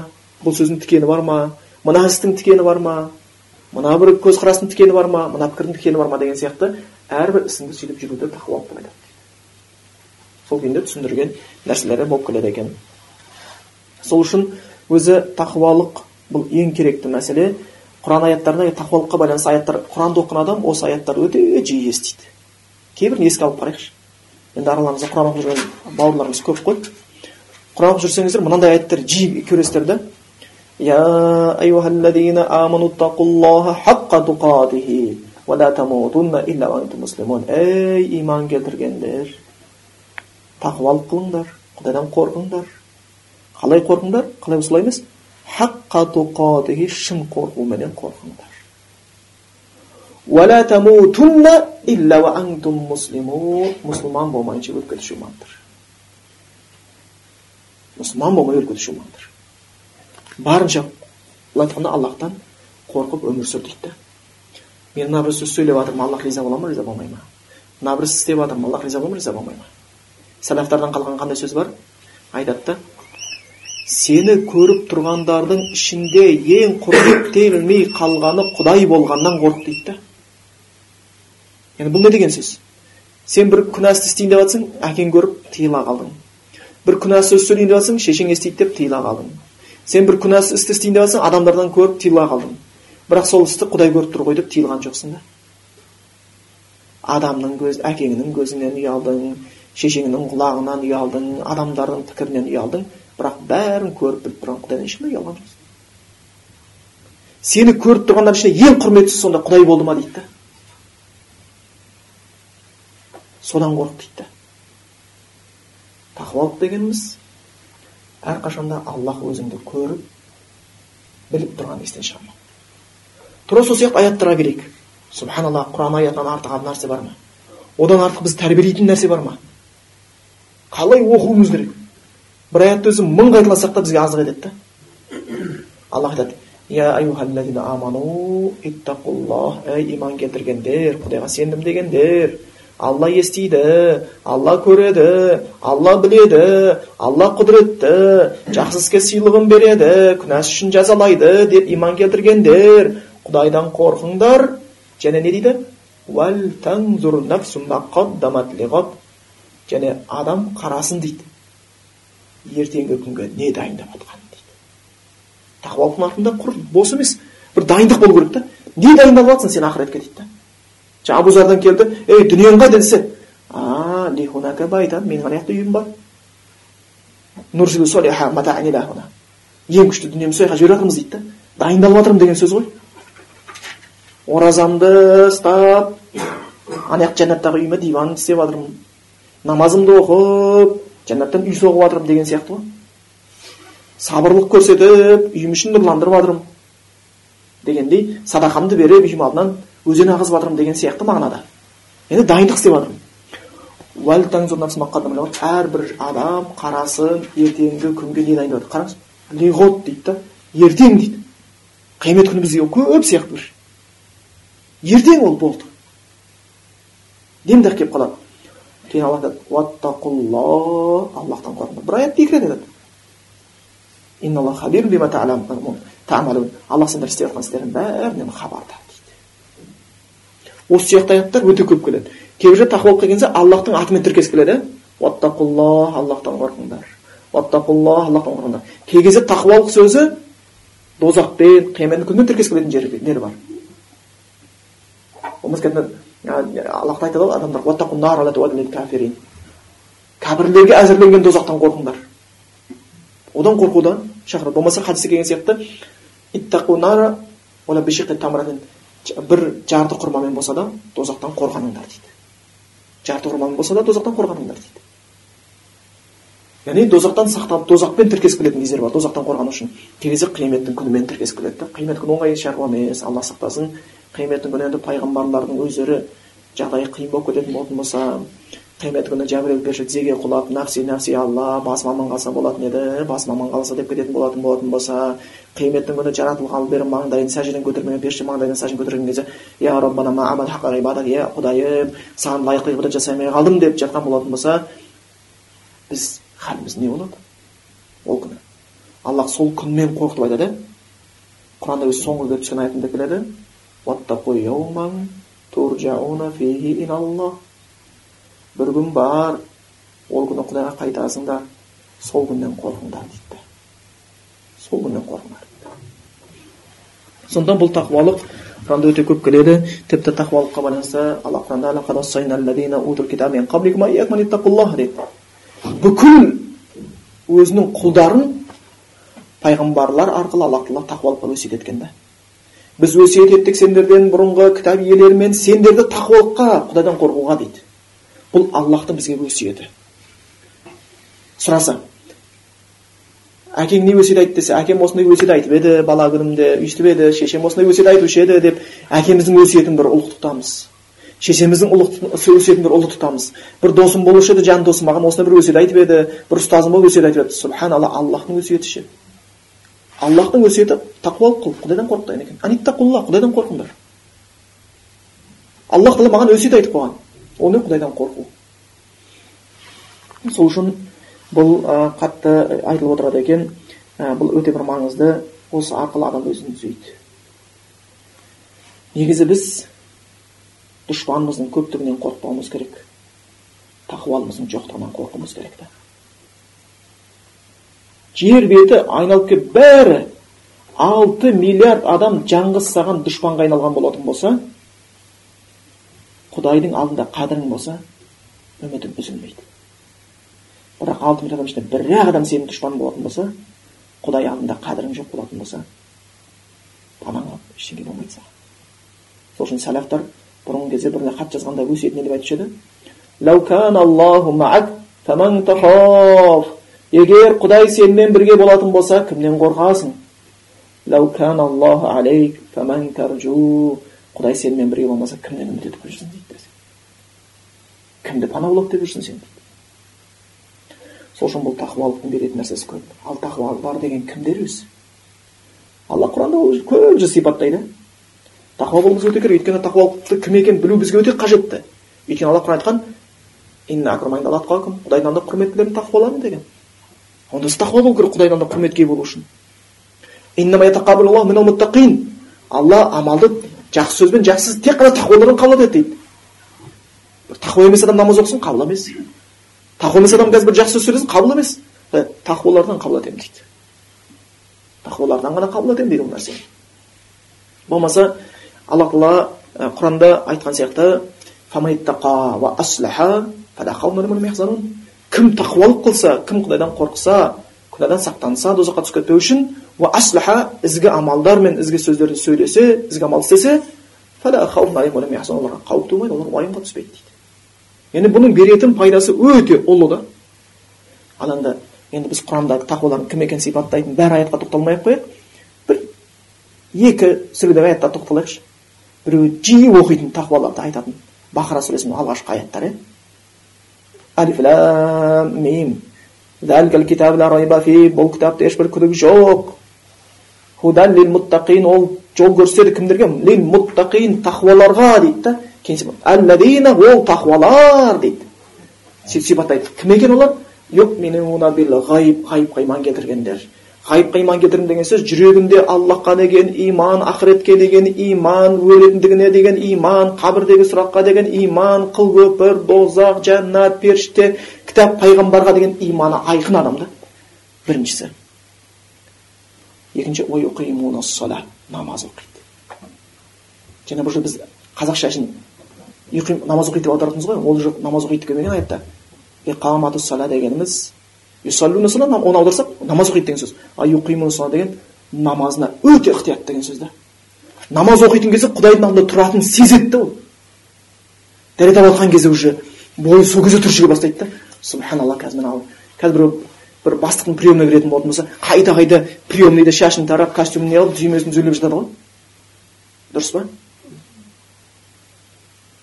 бұл сөздің тікені бар ма мына істің тікені бар ма мына бір көзқарастың тікені бар ма мына пікірдің тікені бар ма деген сияқты әрбір ісіңді сөйлеп жүруді тақуалық деп айтады сол күйінде түсіндірген нәрселері болып келеді екен сол үшін өзі тақуалық бұл ең керекті мәселе құран аяттарында тақуалыққа байланысты аяттар құранды оқыған адам осы аяттарды өте жиі естиді кейбірін еске алып қарайықшы енді араларыңызда құран оқып жүрген бауырларымыз көп қой құран оқып жүрсеңіздер мынандай аяттар жиі көресіздер да يا أيها الذين آمنوا اتقوا الله حق تقاته ولا تموتن إلا وأنتم مسلمون ей иман келтіргендер тақуалық қылыңдар құдайдан қорқыңдар қалай қорқыңдар қалай осылай емес хаққа туқатихи шын қорқуменен қорқыңдар уәлә тамутунна илля ва антум муслимун мұсылман болмайынша өліп кетуші болмаңдар мұсылман болмай кетуші болмаңдар барынша былай айтқанда аллахтан қорқып өмір сүр дейді да мен мына бір сөз сөйлеп жатырмын аллах риза бола ма риза болмай ма мына бір іс істеп жатырмын аллах риза бола ма риза болмай ма сәләфтардан қалған қандай сөз бар айтады да сені көріп тұрғандардың ішінде ең құрметтелмей қалғаны құдай болғаннан қорық дейді да яғни бұл не деген сөз сен бір күнә істейін деп жатсың әкең көріп тыйыла қалдың бір күнә сөз сөйлейін деп жатсың шешең естиді деп тыйыла қалдың сен бір күнә істі істейін деп жатсың адамдардан көріп тыйыла қалдың бірақ сол істі құдай көріп тұр ғой деп тыйылған жоқсың да адамның көз әкеңнің көзінен ұялдың шешеңнің құлағынан ұялдың адамдардың пікірінен ұялдың бірақ бәрін көріп біліп тұрған құдайдан ешқандай ұялған жоқсың сені көріп тұрғандар ішінде ең құрметтісі сонда құдай болды ма дейді да содан қорық дейді да тақуалық дегеніміз әрқашанда аллах өзіңді көріп біліп тұрған естен шығармау тура сол сияқты аяттарға келейік субханалла құран аятынан артық нәрсе бар ма? Одан артық бізді тәрбиелейтін нәрсе бар ма? Қалай оқуымыз керек? Бір аятты өзі мың қайталасақ та бізге азық етеді да. Аллах айтады ей иман келтіргендер құдайға сендім дегендер алла естиді алла көреді алла біледі алла құдіретті жақсы іске сыйлығын береді күнәсі үшін жазалайды деп иман келтіргендер құдайдан қорқыңдар және не дейді және адам қарасын дейді ертеңгі күнге не дайындап жатқанын дейді тақуалықтың артында құр бос емес бір дайындық болу керек та не дайындалып жатрсың сен ақыретке дейді да жаңа келді ей дүниең қайда десе а менің ана жақта үйім бар ең күшті дүниемді сол жаққа жіберіп жатырмыз дейді да дайындалып жатырмын деген сөз ғой оразамды ұстап ана жақ жәннаттағы үйіме диван істеп жатырмын намазымды оқып жәннаттан үй соғып жатырмын деген сияқты ғой сабырлық көрсетіп үйім ішін нұрландырып жатырмын дегендей садақамды беріп үйім алдынан өзен ағызып жатырмын деген сияқты мағынада. Енді дайындық істеп жатырмын. Әрбір адам қарасын ертеңгі күнге не дайындап жатыр қараңыз лиғот дейді да ертең дейді. Қиямет күні бізге көп сияқты бір. Ертең ол болды. Демдақ келіп қалады. Кейін алла айтады аллахтан қорқыңдар бір аятты екі рет айтады аллах сендер істеп жатқан істердің бәрінен хабардар. Осы сияқты аяттар өте көп келеді. Кейбір жерде келген аллахтың атымен тіркес келеді. Уаттақуллах аллахтан қорқыңдар уаттақуллах аллахтан қорқыңдар кей кезде тақуалық сөзі дозақпен қиямет күнімен тіркес келетін жері бар? Аллах айтады ғой адамдар кәпірлерге әзірленген дозақтан қорқыңдар. Одан қорқудан шақырады. Болмаса хадисте келген сияқты бір жарты құрмамен болса да тозақтан қорғаныңдар дейді жарты құрмамен болса да тозақтан қорғаныңдар дейді яғни тозақтан сақтанып тозақпен тіркесіп келетін кездер бар тозақтан қорғану үшін кей кезде қияметтің күнімен тіркесіп келеді да қиямет күні оңай шаруа емес алла сақтасын қияметтің күні енді пайғамбарлардың өздері жағдайы қиын болып кететін болатын болса қиямет күні жәбірел періште тізеге құлап нәпси нәпси алла басым аман қалса болатын еді басым аман қалса деп кететін болатын болатын болса қияметтің күні жаратылғалы бері маңдайын сәждеден көтермеген періште маңдайынан сәжден көтерген кезде я иә құдайым саған лайықты ғибадат жасай алмай қалдым деп жатқан болатын болса біз халіміз не болады ол күні аллах сол күнмен қорқытып айтады құранда өзі соңғы түскен аятында келеді бір күн бар ол күні құдайға қайтасыңдар сол күннен қорқыңдар дейді сол күннен қорқыңдар сонда бұл тақуалық құранда өте көп келеді тіпті тақуалыққа байланысты алла бүкіл өзінің құлдарын пайғамбарлар арқылы алла тағала тақуалыққа өсиет еткен да біз өсиет еттік сендерден бұрынғы кітап иелерімен сендерді тақуалыққа құдайдан қорқуға дейді бұл аллахтың бізге өсиеті. Сұраса әкең не өсиет айтты десе әкем осындай өсиет айтып еді бала күнімде өйстіп еді шешем осындай өсиет айтушы еді деп әкеміздің өсиетін бір ұлық тұтамыз. Шешеміздің өсиетін бір ұлы тұтамыз. бір досым болушы еді жан досым маған осындай бір өсиет айтып еді бір ұстазым болып өсиет айтып еді. Субханалла аллахтың өсиеті ше? Аллахтың өсиеті тақуалық қыл құдайдан қорық деген екен құдайдан қорқыңдар аллах тағала маған өсиет айтып қойған. Оны құдайдан қорқу? Сол үшін бұл қатты айтылып отырады екен. Бұл өте бір маңызды. Осы арқылы адам өзін түзейді. Негізі біз дұшпанымыздың көптігінен қорықпауымыз керек. Тақуалымыздың жоқтығынан қорқуымыз керек та. Жер беті айналып келіп бәрі алты миллиард адам жаңғыз саған дұшпанға айналған болатын болса құдайдың алдында қадірің болса үмітің үзілмейді. Бірақ алты миллион адам ішінде бір ақ адам сенің дұшпаның болатын болса құдай алдында қадірің жоқ болатын болса панаң алып ештеңе болмайды саған сол үшін сәләфтар бұрынғы кезде бір хат жазғанда өсиетінде деп айтушы еді егер құдай сенімен бірге болатын болса кімнен қорқасың құдай сенімен бірге болмаса кімнен үміт етіп жүрсің дейді кімді пана болады деп жүрсің сен дейді сол үшін бұл тақуалықтың беретін нәрсесі көп. Ал тақуалар деген кімдер өзі алла құранда ол көп жер сипаттайды. Тақуа болуымыз өте керек өйткені тақуалықты кім екенін білу бізге өте қажетті өйткені алла құран айтқан құдайдан да құрметтілерің тақуаларың деген. Онда сіз тақуа болу керек құдайдан да құрметке болу үшін. Алла амалды жақсы сөзбен жақсы тек қана тақуалардан қабыл етеді дейді. Тақуа емес адам намаз оқысын қабыл емес тақуа емес адам қазір бір жақсы сөз сөйлесін қабыл емес. Тақуалардан қабыл етемін дейді. Тақуалардан ғана қабыл етемін дейді ол нәрсені болмаса алла тағала құранда айтқан сияқты кім тақуалық қылса кім құдайдан қорықса күнәдан сақтанса дозаққа түсіп кетпеу үшін ізгі амалдармен ізгі сөздерді сөйлесе ізгі амал істесе оларға қауіп тумайды олар уайымға түспейді дейді. Енді бұның беретін пайдасы өте ұлы да ал енді енді біз құрандағы тақуалардың кім екенін сипаттайтын бәр аятқа тоқталмай ақ қояйық бір екі сүредегі аяттарға тоқталайықшы біреуі жиі оқитын тақуаларды айтатын бақара сүресінің алғашқы аяттары мим бұл кітапта ешбір күдік жоқ ол жол көрсетеді кімдерге лил муттақин тақуаларға дейді да кейін ол тақуалар дейді сипаттайды кім екен олар ғайып ғайыпқа иман келтіргендер ғайыпқа иман келтірдім деген сөз жүрегінде аллахқа деген иман ақыретке деген иман өлетіндігіне деген иман қабірдегі сұраққа деген иман қыл көпір дозақ жәннат періште кітап пайғамбарға деген иманы айқын адам да біріншісі екінші намаз оқиды және бұл біз қазақша үшін намаз оқиды деп аударатырмыз ғой ол жоқ намаз оқиды келмеген аятта иқамату сала дегеніміз оны аударсақ намаз оқиды деген сөз а деген намазына өте ықтият деген сөз да намаз оқитын кезде құдайдың алдында тұратынын сезеді да ол дәрет алып жатқан кезде уже бойы сол кезде түршіге бастайды да субханалла қазір мына қазір біреу бір бастықтың приемына кіретін болатын болса қайда қайда приемныйда шашын тарап костюмін не алып түймесін түзелеп жатады ғой дұрыс па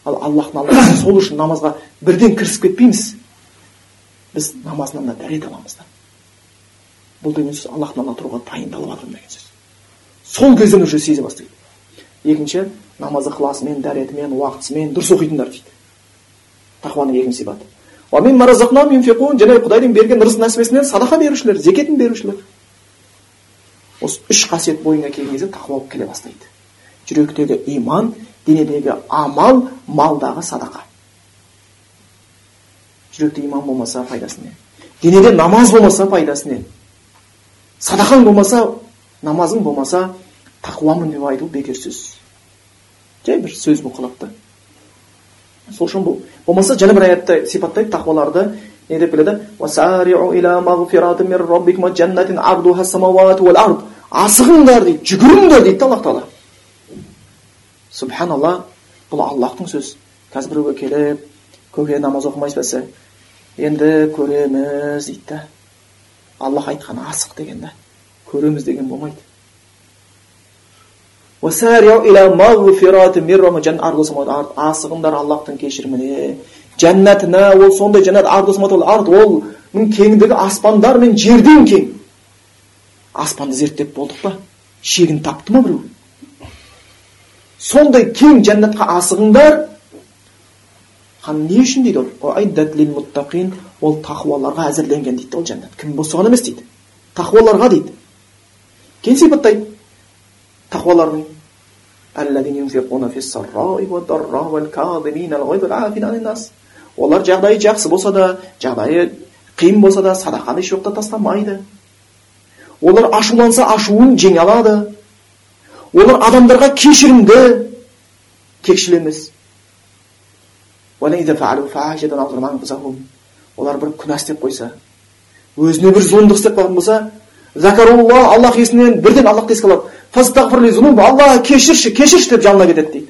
ал аллахтың алдында сол үшін намазға бірден кірісіп кетпейміз. Біз намазынан да дәрет аламыз да. Бұл деген сөз аллахтың алдында тұруға дайындалып жатырмын деген сөз. Сол кезден уже сезе бастайды. Екінші намаз ықыласымен дәретімен уақытысымен дұрыс оқитындар дейді. Тақуаның екінші сипаты. Және құдайдың берген рызық нәсібесінен садақа берушілер зекетін берушілер. Осы үш қасиет бойыңа келген кезде тақуа келе бастайды. Жүректегі иман денедегі амал малдағы садақа. Жүректе иман болмаса пайдасы не? Денеде намаз болмаса пайдасы не? Садақаң болмаса намазың болмаса тақуамын деп айту бекер сөз жай бір сөз болып қалады да сол үшін бұл. Болмаса жаңа бір аятта сипаттайды тақуаларды. Не деп келеді асығыңдар дейді жүгіріңдер дейді да аллах тағала. Субханалла бұл аллахтың сөзі қазір біреуге келіп көке намаз оқымайсыз ба енді көреміз дейді да аллах айтқан асық деген да көреміз деген болмайды асығыңдар аллахтың кешіріміне жәннатына ол сондай жәннат ард оның кеңдігі аспандар мен жерден кең аспанды зерттеп болдық па шегін тапты ма біреу сондай кең жәннатқа асығыңдар. Не үшін дейді? Ол ол тақуаларға әзірленген дейді ол жәннат. Кім соған емес дейді. Тақуаларға дейді. Кейін сипаттайды. Олар жағдайы жақсы болса да жағдайы қиын болса да садақаны еш уақытта тастамайды. Олар ашуланса ашуын жеңе алады. Олар адамдарға кешірімді кекшіл емес. Олар бір күнә істеп қойса өзіне бір зұлымдық істеп қалған болса закарулла аллах есінен бірден аллахты еске алады. Алла кешірші кешірші деп жалына кетеді дейді.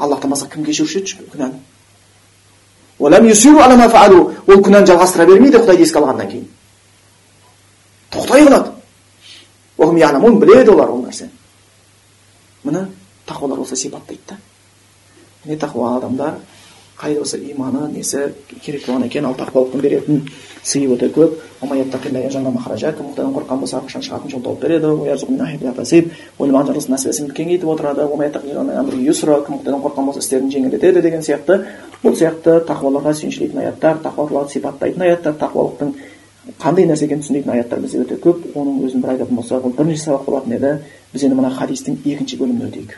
Аллахтан басқа кім кешіруші еді? Күнәні. Ол күнәні жалғастыра бермейді құдайды еске алғаннан кейін. Тоқтай қалады. Біледі олар ол нәрсені міне тақуалар осылай сипаттайды да міне тақуа адамдар қайда болса иманы несі керек болған екен ал тақуалықтың беретін сыйы өте көп кім қорыққан болса ақшан шығатын жол тауып береді кеңейтіп отырады кім құдайдан қорыққан болса істерін жеңілдетеді деген сияқты бұл сияқты тақуаларға сүйіншілейтін аяттар тақуаларды сипаттайтын аяттар тақуалықтың қандай нәрсе екенін түсінбейтін аяттар бізде өте көп. Оның өзін бір айтатын болсақ ол бірнеше сабақ болатын еді. Біз енді мына хадистің екінші бөліміне өтейік.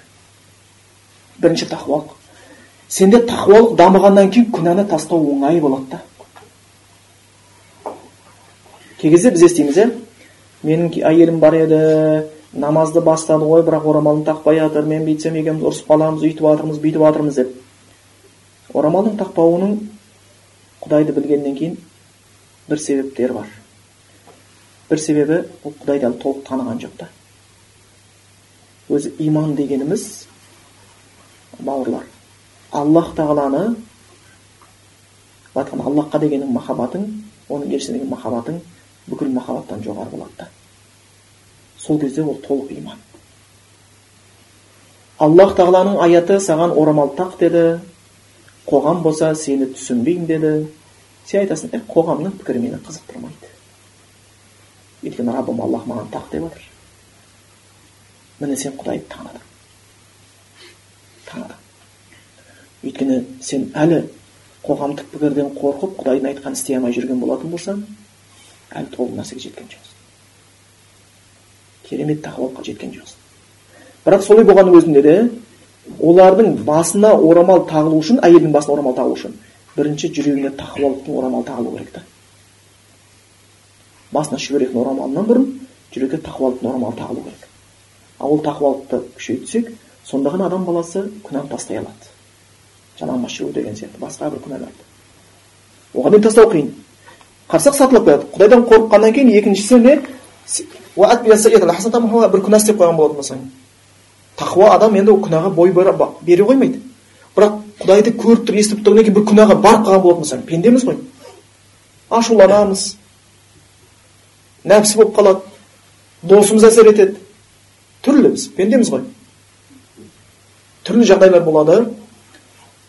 Бірінші тақуалық сенде тақуалық дамығаннан кейін күнәні тастау оңай болады да. Кей кезде біз естиміз иә менің әйелім бар еді намазды бастады ғой бірақ орамалын тақпай жатыр. Мен бүйтсем екеуміз ұрысып қаламыз өйтіп жатырмыз бүйтіп жатырмыз деп. Орамалдың тақпауының құдайды білгеннен кейін бір себептері бар бір себебі ол құдайды әлі толық таныған жоқ та өзі иман дегеніміз бауырлар аллах тағаланы айтқанда аллахқа деген махаббатың оның елшісіне деген махаббатың бүкіл махаббаттан жоғары болады да сол кезде ол толық иман аллах тағаланың аяты саған орамал тақ деді қоғам болса сені түсінбеймін деді сен айтасың е қоғамның пікірі мені қызықтырмайды өйткені раббым аллах маған тақ деп жатыр міне сен құдайды таныдың таныдың өйткені сен әлі қоғамдық пікірден қорқып құдайдың айтқанын істей алмай жүрген болатын болсаң әлі толық нәрсеге жеткен жоқсың керемет тақуалыққа жеткен жоқсың бірақ солай болғанның өзінде де олардың басына орамал тағылу үшін әйелдің басына орамал тағылу үшін бірінші жүрегіне тақуалықтың орамалы тағылу керек та басына шүберектің орамалынан бұрын жүрекке тақуалықтың орамалы тағылу керек ал ол тақуалықты күшейтсек сонда ғана адам баласы күнәні тастай алады жалаңбас жүру деген сияқты басқа бір күнәларды оған дейін тастау қиын қарасақ сатылып қояды құдайдан қорыққаннан кейін екіншісі не бір күнә істеп қойған болатын болсаң тақуа адам енді ол күнәға бой бере қоймайды бірақ құдайды көріп тұрып естіп тұрғаннан кейін бір күнәға барып қалған болатын болсаң пендеміз ғой ашуланамыз. Нәпсі болып қалады. Досымыз әсер етеді. Түрлі біз. Пендеміз ғой түрлі жағдайлар болады.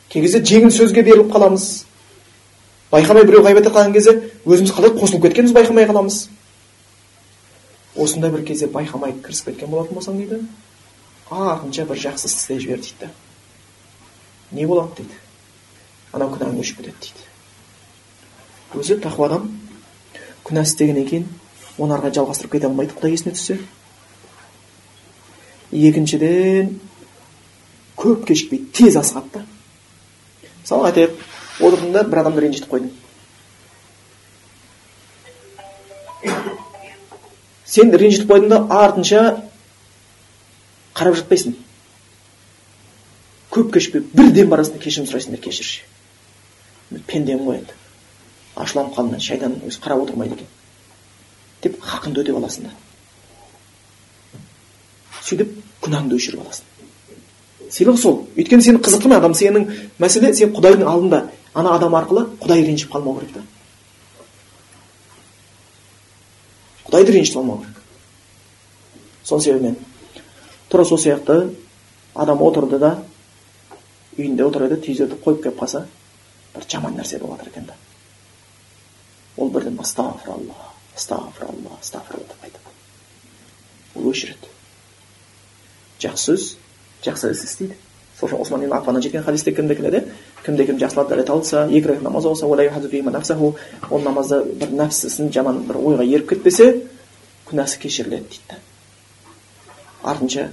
Кей кезде жеңіл сөзге беріліп қаламыз. Байқамай біреу ғайбат қалған кезде өзіміз қалай қосылып кеткенімізді байқамай қаламыз. Осындай бір кезде байқамай кірісіп кеткен болатын болсаң дейді артынша бір жақсы іс істей жібер дейді. Не болады дейді анау күнәң өшіп кетеді дейді. Өзі тақуа адам күнә істегеннен кейін оны ары қарай жалғастырып кете алмайды құдай есіне түссе. Екіншіден көп кешікпейді тез асығады да. Мысалы айтайық отырдың да бір адамды ренжітіп қойдың сен ренжітіп қойдың да артынша қарап жатпайсың. Көп кешікпей бірден барасың да кешірім сұрайсың да кешірші пендемін ғой енді. Ашуланып қалдым шайтанның өзі қарап отырмайды екен. Деп хақыңды өтеп аласың да сөйтіп күнәңді өшіріп аласың. Сыйлық сол өйткені сені қызықтырмай адам? Сенің мәселе сен құдайдың алдында ана адам арқылы құдай ренжіп қалмау керек та. Құдайды ренжітіп алмау керек. Сол себебінен тура сол сияқты адам отырды да үйінде отыр еді қойып келіп қалса бір жаман нәрсе болып екен да ол бірден астағфиралла астағфиралла астағфиралла деп айтады ол өшіреді жақсы сөз жақсы іс істейді сол үшін осман ибн жеткен хадисте кімде келеді кімде кім жақсылап дәрет алса екі рет намаз оқыса ол намазда бір нәпсісін жаман бір ойға еріп кетпесе күнәсі кешіріледі дейді да артынша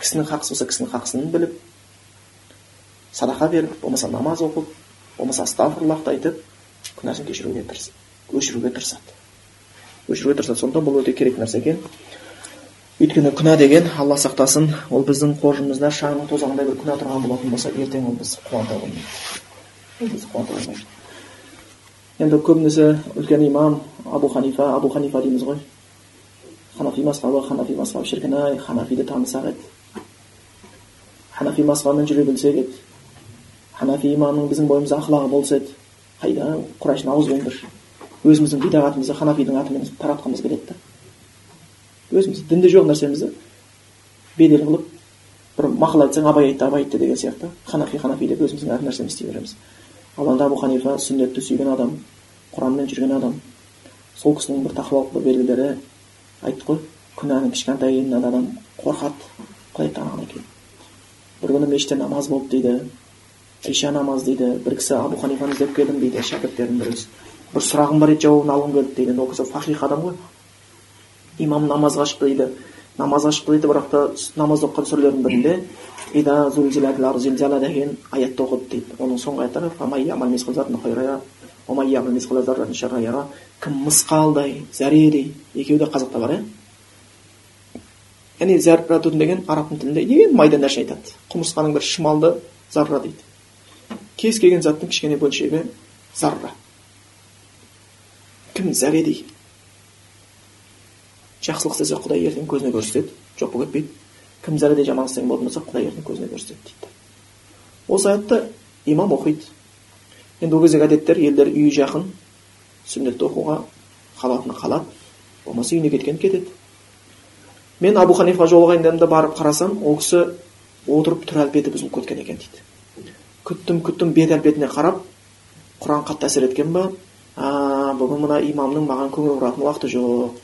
кісінің хақысы болса кісінің хақысын біліп садақа беріп болмаса намаз оқып болмаса астағфирлахты айтып күнәсін кешіруге тырысады өшіруге тырысады. Өшіруге тырысады. Сондықтан бұл өте керек нәрсе екен. Өйткені күнә деген алла сақтасын. Ол біздің қоржынымызда шаңның тозағындай бір күнә тұрған болатын болса ертең ол бізді қуанта қоймайды. Ол бізді қуанта қоймайды. Енді көбінесе үлкен имам абу ханифа абу ханифа дейміз ғой. Ханафи мазхабы ханафи мазхабы шіркін ай ханафиді танысақ еді. Ханафи мазхабымен жүре білсек еді. Ханафи имамның біздің бойымызда ақылағы болса еді. Қайда құрайшын ауыз беріңдерші өзіміздің бидағатымызды ханафидің атымен таратқымыз келеді да. Өзіміз дінде жоқ нәрсемізді бедел қылып бір мақал айтсаң абай айтты абай айтты деген сияқты. Ханафи ханафи деп өзіміздің әр нәрсемізді істей береміз. Ал енді абу ханифа сүннетті сүйген адам құранмен жүрген адам сол кісінің бір тақуалық белгілері айттық қой күнәнің кішкентайынан адам қорқады. Құдай тағаладан кейін бір күні мешітте намаз болды дейді. Иша намаз дейді бір кісі абу ханифаны іздеп келдім дейді шәкірттердің бірі бір сұрағым бар еді жауабын алғым келді дейді ол кісі фахих адам ғой имам намазға шықты дейді намазға шықты дейді бірақ та намазда оқыған сүрелердің бірінде деген аятты оқыды дейді оның соңғы аяттары кім мысқалдай зәредей екеуі де қазақта бар иә яғни зәрратун деген арабтың тілінде ең майда нәрсе айтады құмырсқаның бір шымалды зарра дейді кез келген заттың кішкене бөлшегі зарра кім зәредей жақсылық істесе құдай ертең көзіне көрсетеді жоқ болып кетпейді кім зәредей жаман істеген болатын болса құдай ертең көзіне көрсетеді дейді осы аятты имам оқиды енді ол кездегі әдеттер елдер үйі жақын сүннетті оқуға қалатыны қалады болмаса үйіне кеткен кетеді мен абу ханифаға жолығайын барып қарасам ол кісі отырып түр әлпеті бұзылып кеткен екен дейді күттім күттім бет әлпетіне қарап құран қатты әсер еткен ба? А бүгін мына имамның маған көңіл бұратын уақыты жоқ.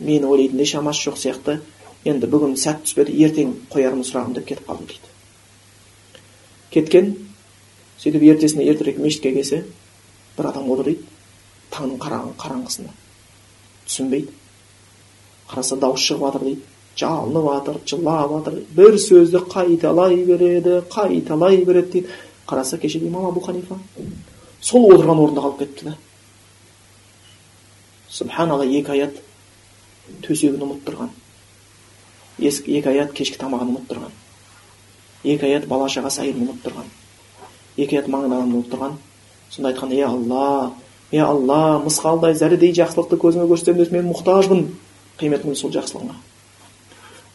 Мені ойлайтындай шамасы жоқ сияқты. Енді бүгін сәт түспеді ертең қоярмын сұрағым деп кетіп қалдым дейді. Кеткен сөйтіп ертесіне ертерек мешітке келсе бір адам отыр дейді. Таңның қараңғысында. Түсінбейді. Қараса дауыс шығып жатыр дейді. Жалынып жатыр жылап жатыр бір сөзді қайталай береді қайталай береді дейді қараса кешегі имам абу ханифа сол отырған орнында қалып кетіпті да субханалла екі аят төсегін ұмыттырған екі аят кешкі тамағын ұмыттырған екі аят бала шағасы әйелін ұмыттырған екі аят маңындағы ұмыттырған сонда айтқан е алла е алла мысқалдай зәредей жақсылықты көзіңе көрсетемін мен мұқтажбын қиямет күні сол жақсылығыңа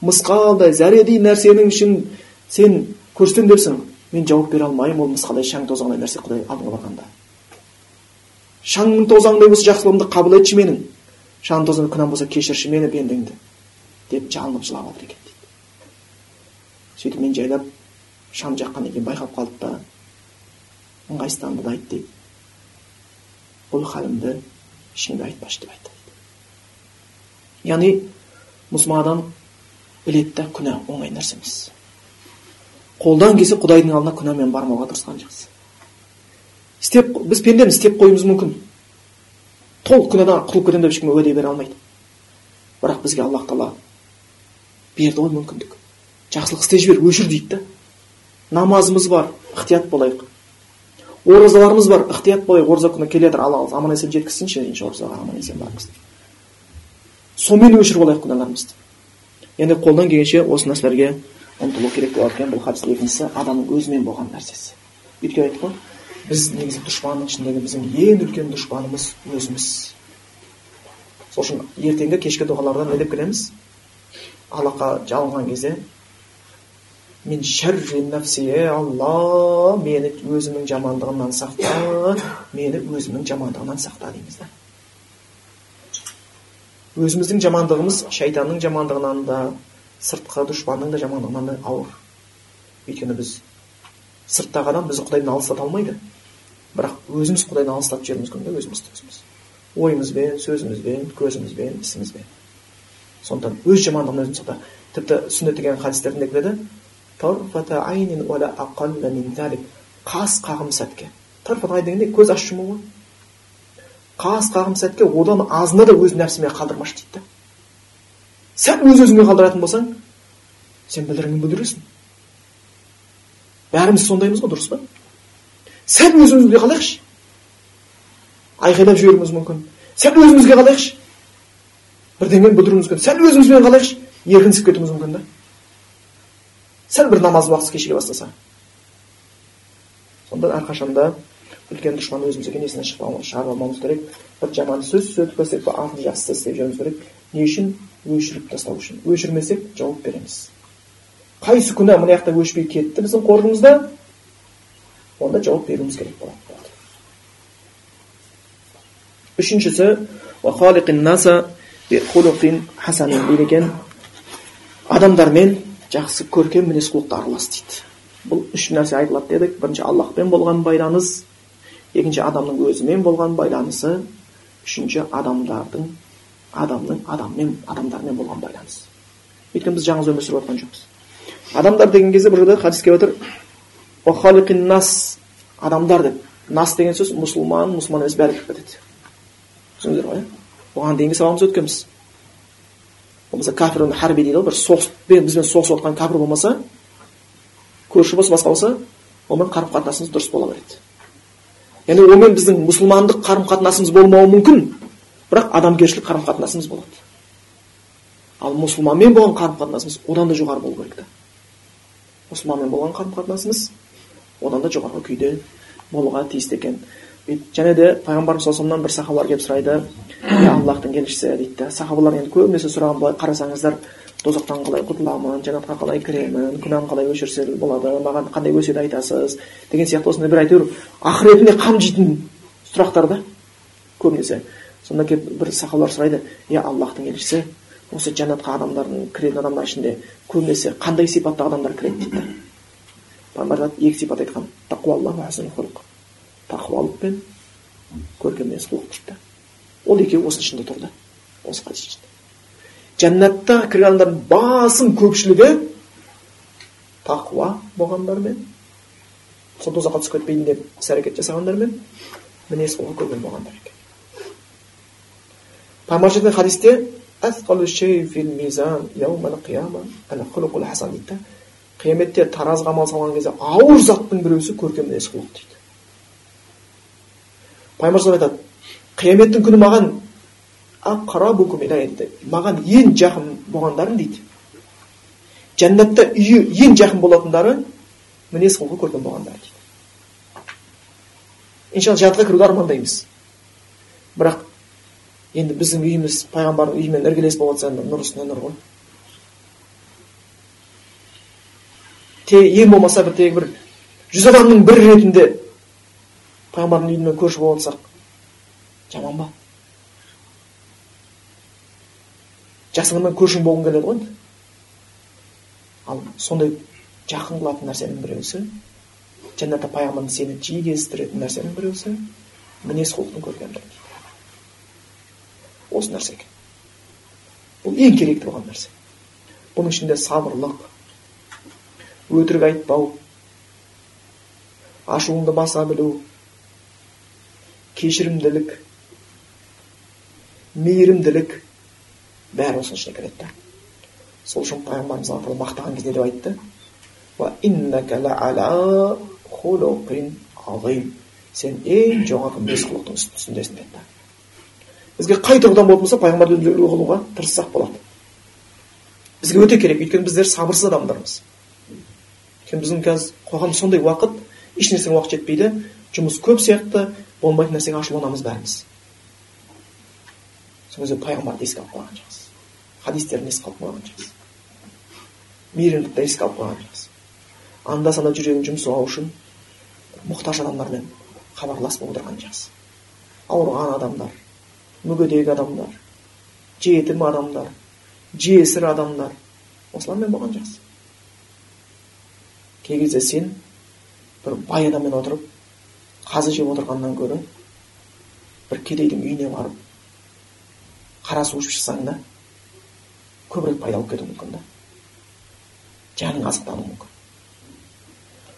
мысқалдай зәредей нәрсенің үшін сен көрсетемін депсің мен жауап бере алмаймын ол мысқалдай шаң тозаңдай нәрсе құдай алдыңа барғанда. Шаңның тозаңдай болса жақсылығымды қабыл етші менің. Шаң тозаң күнәм болса кешірші мені пендеңді деп жалынып жылап жатыр екен дейді. Сөйтіп мен жайлап шам жаққаннан кейін байқап қалды да ыңғайсызданды да айтты дейді. Бұл халімді ешкімге айтпашы деп айтты яғни мұсылман адам біледі да күнә оңай нәрсе емес. Қолдан келсе құдайдың алдына күнәмен бармауға тырысқан жақсы. Істеп біз пендеміз істеп қоюымыз мүмкін. Толық күнәдан құтылып кетемін деп ешкім уәде бере алмайды. Бірақ бізге аллах тағала берді ғой мүмкіндік. Жақсылық істей жібер өшір дейді да. Намазымыз бар ықтият болайық. Оразаларымыз бар ықтият болайық. Ораза күні келе жатыр алла аман есен жеткізсінші оразаға аман есен барыңыз. Сонымен өшіріп алайық күнәларымызды. Енді қолдан келгенше осы нәрселерге ұмтылу керек болады екен бұл хадис екіншісі адамның өзімен болған нәрсесі өйткені айттық қой біз негізі дұшпанның ішіндегі біздің ең үлкен дұшпанымыз өзіміз сол үшін ертеңгі кешкі дұғаларда не деп келеміз аллахқа жалынған кезде мен шәрри нәпси алла мені өзімнің жамандығымнан сақта мені өзімнің жамандығымнан сақта дейміз да өзіміздің жамандығымыз шайтанның жамандығынан да сыртқы дұшпанның да жамандығынан да ауыр. Өйткені біз сырттағы адам бізді құдайдан алыстата алмайды. Бірақ өзіміз құдайдан алыстатып жіберуіміз мүмкін да өзімізді өзіміз ойымызбен сөзімізбен көзімізбен ісімізбен. Сондықтан өз жамандығын өзіміз сақта тіпті сүннет деген хадистерінде келеді қас қағым сәтке. Дегенде көз ашып жұму ғой қас қағым сәтке одан азына да өз нәпсіме қалдырмашы дейді да. Сәл өз өзіңе қалдыратын болсаң сен білдіргенін бүлдіресің бәріміз сондаймыз ғой дұрыс па? Сәл өз өзімізге қалайықшы. Айқайлап жіберуіміз мүмкін. Сәл өзімізге қалайықшы. Бірдеңені бүлдіруіміз мүмкін. Сәл өзімізбен қалайықшы. Еркінсіп кетуіміз мүмкін да. Сәл бір намаз уақыты кешіге бастаса. Сонда әрқашанда үлкен дұшпан өзіміз екен есінен шығарып алмауымыз керек. Бір жаман сөз сөйлеп көрсек бір артын жақсы істеп жүруіміз керек. Не үшін? Өшіріп тастау үшін. Өшірмесек жауап береміз. Қайсы күнә мына жақта өшпей кетті біздің қоржынымызда онда жауап беруіміз керек болады. Үшіншісі адамдармен жақсы көркем мінез құлықты аралас дейді. Бұл үш нәрсе айтылады дедік. Бірінші аллахпен болған байланыс. Екінші адамның өзімен болған байланысы үшінші адамдардың адамның адаммен адамдармен болған байланыс өйткені біз жаңа өмір сүріп жатқан жоқпыз. Адамдар деген кезде бұл жерде хадис келіп отыр. Нас адамдар деп. Нас деген сөз мұсылман мұсылман емес бәрі кіріп кетеді. Түсіндіңіздер ғой иә? Оған дейінгі сабағымызда өткенбіз. Болмаса кәпір харби дейді ғой бір соғыспен бізбен соғысып жатқан кәпір болмаса көрші болса басқа болса онымен қарым қатынасымыз дұрыс бола береді. Яғни онымен біздің мұсылмандық қарым қатынасымыз болмауы мүмкін бірақ адамгершілік қарым қатынасымыз болады. Ал мұсылманмен болған қарым қатынасымыз одан да жоғары болу керек та. Мұсылманмен болған қарым қатынасымыз одан да жоғарғы күйде болуға тиісті екен. Және де пайғамбарымыз саллаллаху бір сахабалар келіп сұрайды аллахтың елшісі дейді да сахабалар енді көбінесе сұраған былай қарасаңыздар тозақтан қалай құтыламын жәннатқа қалай кіремін күнәм қалай өшірсе болады маған қандай өсиет айтасыз деген сияқты осындай бір әйтеуір ақыретіне қамжитын сұрақтар да көбінесе. Сонда келіп бір сахабалар сұрайды иә аллахтың елшісі осы жәннатқа адамдардың кіретін адамдар ішінде көбінесе қандай сипатты адамдар кіреді? дейді пайғамбар екі сипат айтқан. Тақуалық пен көркем мінез құлық дейді ол екеуі осының ішінде тұр да. Осы хадис ішінде? Кірген адамдардың басым көпшілігі тақуа болғандармен сол тозаққа түсіп кетпейін деп іс әрекет жасағандармен мінез құлқы көрген болғандар екен пайғамбар хадисте дейді қияметте таразыға амал салған кезде ауыр заттың біреусі көркем мінез құлық дейді пайғамбар айтады қияметтің күні маған маған ең жақын болғандарың дейді жәннатта үйі ең жақын болатындары мінез құлқы көрген болғандар дейді иншалла жәннатқа кіруді армандаймыз бірақ енді біздің үйіміз пайғамбардың үйімен іргелес болып жатса енді нұр үстіне нұр ғой ең болмаса бір тек бір жүз адамның бірі ретінде пайғамбардың үйімен көрші болып жатсақ жаман ба жасыңмен көршің болғың келеді ғой ал сондай жақын қылатын нәрсенің біреусі жәннатта пайғамбарымыз сені жиі кездестіретін нәрсенің біреусі мінез құлықтың көркемдігі осы нәрсе екен. Бұл ең керекті болған нәрсе. Бұның ішінде сабырлық өтірік айтпау ашуыңды баса білу кешірімділік мейірімділік бәрі осының ішіне кіреді да сол үшін пайғамбарымыз алла мақтаған кезде деп айтты. Сен ең жоғарғы мінез құлықтың үстіндесің деді бізге қай тұрғыдан болатын болса пайғамбарды үлгі қылуға тырыссақ болады. Бізге өте керек. Өйткені біздер сабырсыз адамдармыз. Өйткені біздің қазір қоғамда сондай уақыт ешнәрсеге уақыт жетпейді. Жұмыс көп сияқты болмайтын нәрсеге ашуланамыз бәріміз. Сол кезде пайғамбарды еске алып қойған жақсы хадистерін еске алып қойған жақсы мейірімдікті еске алып қойған жақсы анда санда жүрегін жұмсау үшін мұқтаж адамдармен хабарласып отырған жақсы ауырған адамдар мүгедек адамдар жетім адамдар жесір адамдар осылармен болған жақсы кей кезде сен бір бай адаммен отырып қазы жеп отырғаннан гөрі бір кедейдің үйіне барып қара су ішіп шықсаң да көбірек пайда болып кетуі мүмкін да жаның азықтануы мүмкін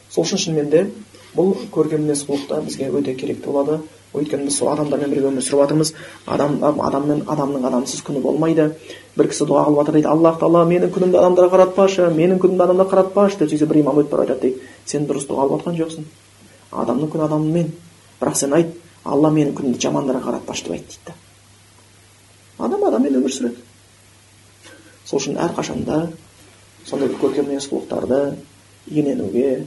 сол үшін шынымен де бұл көркем мінез құлық бізге өте керекті болады өйткені біз сол адамдармен бірге өмір сүріп жатырмыз адам адаммен адамның адамсыз күні болмайды бір кісі дұға қылып жатыр дейді аллах тағала менің күнімді адамдарға қаратпашы менің күнімді адамдарға қаратпашы деп сөйтсе бір имам өтіп бара жатады дейді сен дұрыс дұға қылып жатқан жоқсың адамның күні адаммен бірақ сен айт алла менің күнімді жамандарға қаратпашы деп айт дейді адам адаммен өмір сүреді сол үшін әрқашанда сондай көркем мінез құлықтарды иеленуге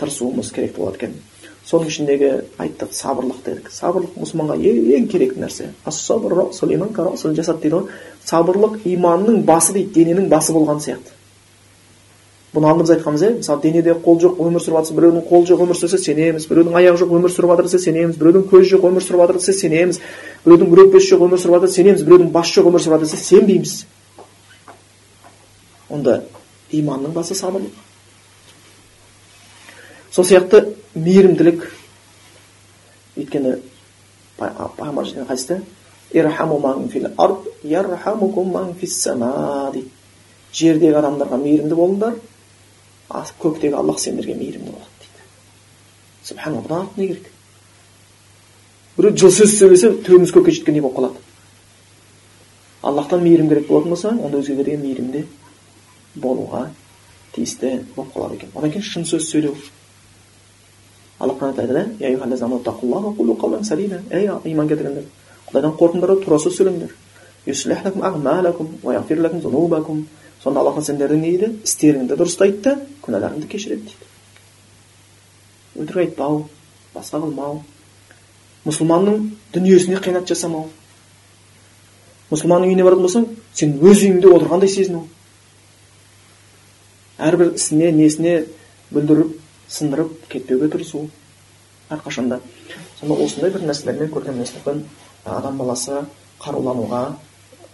тырысуымыз керек болады екен. Соның ішіндегі айттық сабырлық дедік. Сабырлық мұсылманға ең керекті нәрсе. Жасат дейді ғой. Сабырлық иманның басы дейді дененің басы болған сияқты. Бұны алдымыз айтқанбыз иә мысалы денеде қол жоқ өмір сүріп жатырсыз біреудің қолы жоқ өмір сүрсе сенеміз. Біреудің аяғы жоқ өмір сүріп жатыр десе сенеміз. Біреудің көзі жоқ өмір сүріп жатыр десе сенеміз. Біреудің өкпесі жоқ өмір сүріп жатыр сенеміз. Біреудің басы жоқ өмір сүріп жатыр десе сенбейміз. Онда иманның басы сабырлық сол сияқты мейірімділік. Өйткені пайғамбар хадисте дейді жердегі адамдарға мейірімді болыңдар көктегі аллах сендерге мейірімді болады дейді. Субханалла бұдан артық не керек? Біреу жыл сөз сөйлесе төбеміз көкке жеткендей болып қалады. Аллахтан мейірім керек болатын болса онда өзгеге деген мейірімді болуға тиісті болып қалады екен. Одан кейін шын сөз сөйлеу. Алла құран айтады ей иман келтіргендер құдайдан қорқыңдар да тура сөз сөйлеңдер. Сонда аллах сендердің не дейді? Істеріңді дұрыстайды да күнәларыңды кешіреді дейді. Өтірік айтпау басқа қылмау. Мұсылманның дүниесіне қиянат жасамау. Мұсылманның үйіне баратын болсаң сен өз үйіңде отырғандай сезіну. Әрбір ісіне несіне бүлдіріп сындырып кетпеуге тырысу әрқашанда. Сонда осындай бір нәрселермен көркемдестікпен адам баласы қарулануға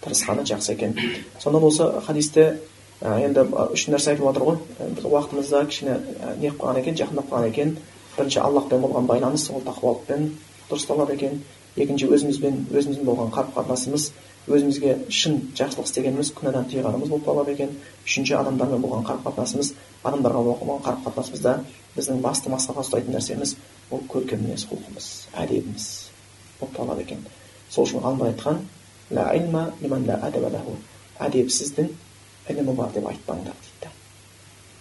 тырысқаны жақсы екен. Сонда осы хадисте енді үш нәрсе айтып жатыр ғой. Уақытымызда кішкене не қалған екен жақындап қалған екен. Бірінші аллахпен болған байланыс ол тақуалықпен дұрысталады екен. Екінші өзімізбен өзімізбен болған қарым қатынасымыз өзімізге шын жақсылық істегеніміз күнәдан тыйғанымыз болып қалады екен. Үшінші адамдармен болған қарым қатынасымыз адамдарға болған қарым қатынасымызда біздің басты мақсатқа ұстайтын нәрсеміз ол көркем мінез құлқымыз әдебіміз болып табылады екен. Сол үшін ғалымдар айтқан әдепсіздің ілімі бар деп айтпаңдар дейді.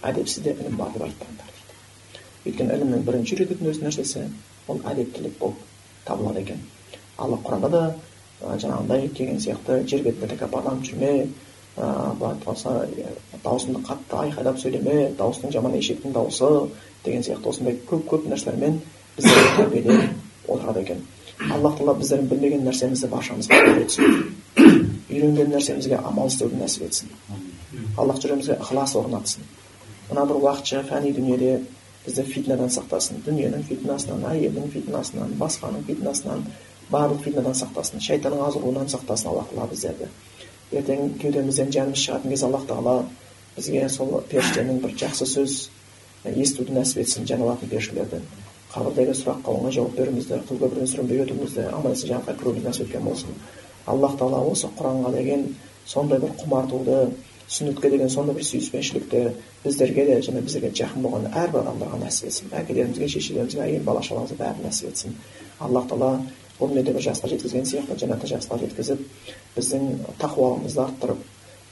Әдепсізде ілім бар деп айтпаңдар дейді. Өйткені ілімнің бірінші үйрететін өз нәрсесі ол әдептілік болып табылады екен. Алла құранда да жаңағындай келген сияқты жер бетінде тәкаппарланып жүрме болса даусыңды қатты айқайлап сөйлеме дауыстың жаман ешектің дауысы деген сияқты осындай көп көп нәрселермен біздерді тәрбиелеп отырады екен. Аллах тағала біздердің білмеген нәрсемізді баршамызға үйретсін үйренген нәрсемізге амал істеуді нәсіп етсін. Аллах жүрегімізге ықылас орнатсын. Мына бір уақытша фәни дүниеде бізді фитнадан сақтасын. Дүниенің фитнасынан әйелдің фитнасынан басқаның фитнасынан барлық фитнадан сақтасын шайтанның азғыруынан сақтасын аллах тағала біздерді. Ертең кеудемізден жанымыз шығатын кезде аллах тағала бізге сол періштенің бір жақсы сөз естуді нәсіп етсін жаналатын періштелерден қабірдегі сұраққа оңай жауап беруімізді құлқөбірден сүрінбей өтуімізді аман есен жәннатқа кіруімізді нәсіп еткен болсын. Аллах тағала осы құранға деген сондай бір құмартуды сүннетке деген сондай бір сүйіспеншілікті біздерге де және бізге жақын болған әрбір адамдарға нәсіп етсін. Әкелерімізге шешелерімізге әйел бала шағамызға бәрін нәсіп етсін. Аллах тағала бұл дүниеде бір жасқа жеткізген сияқты жәннатта жасқа жеткізіп біздің тақуалығымызды арттырып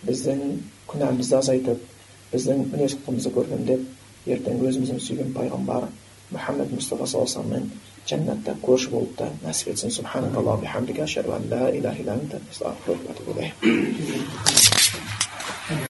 біздің күнәмізді азайтып біздің мінез құлқымызды көркемдеп ертең өзіміздің сүйген пайғамбар محمد مصطفى صلى الله عليه وسلم جنة كوش بولتا نسبة سبحانك الله بحمدك أشهد أن لا إله إلا أنت أستغفرك وأتوب إليك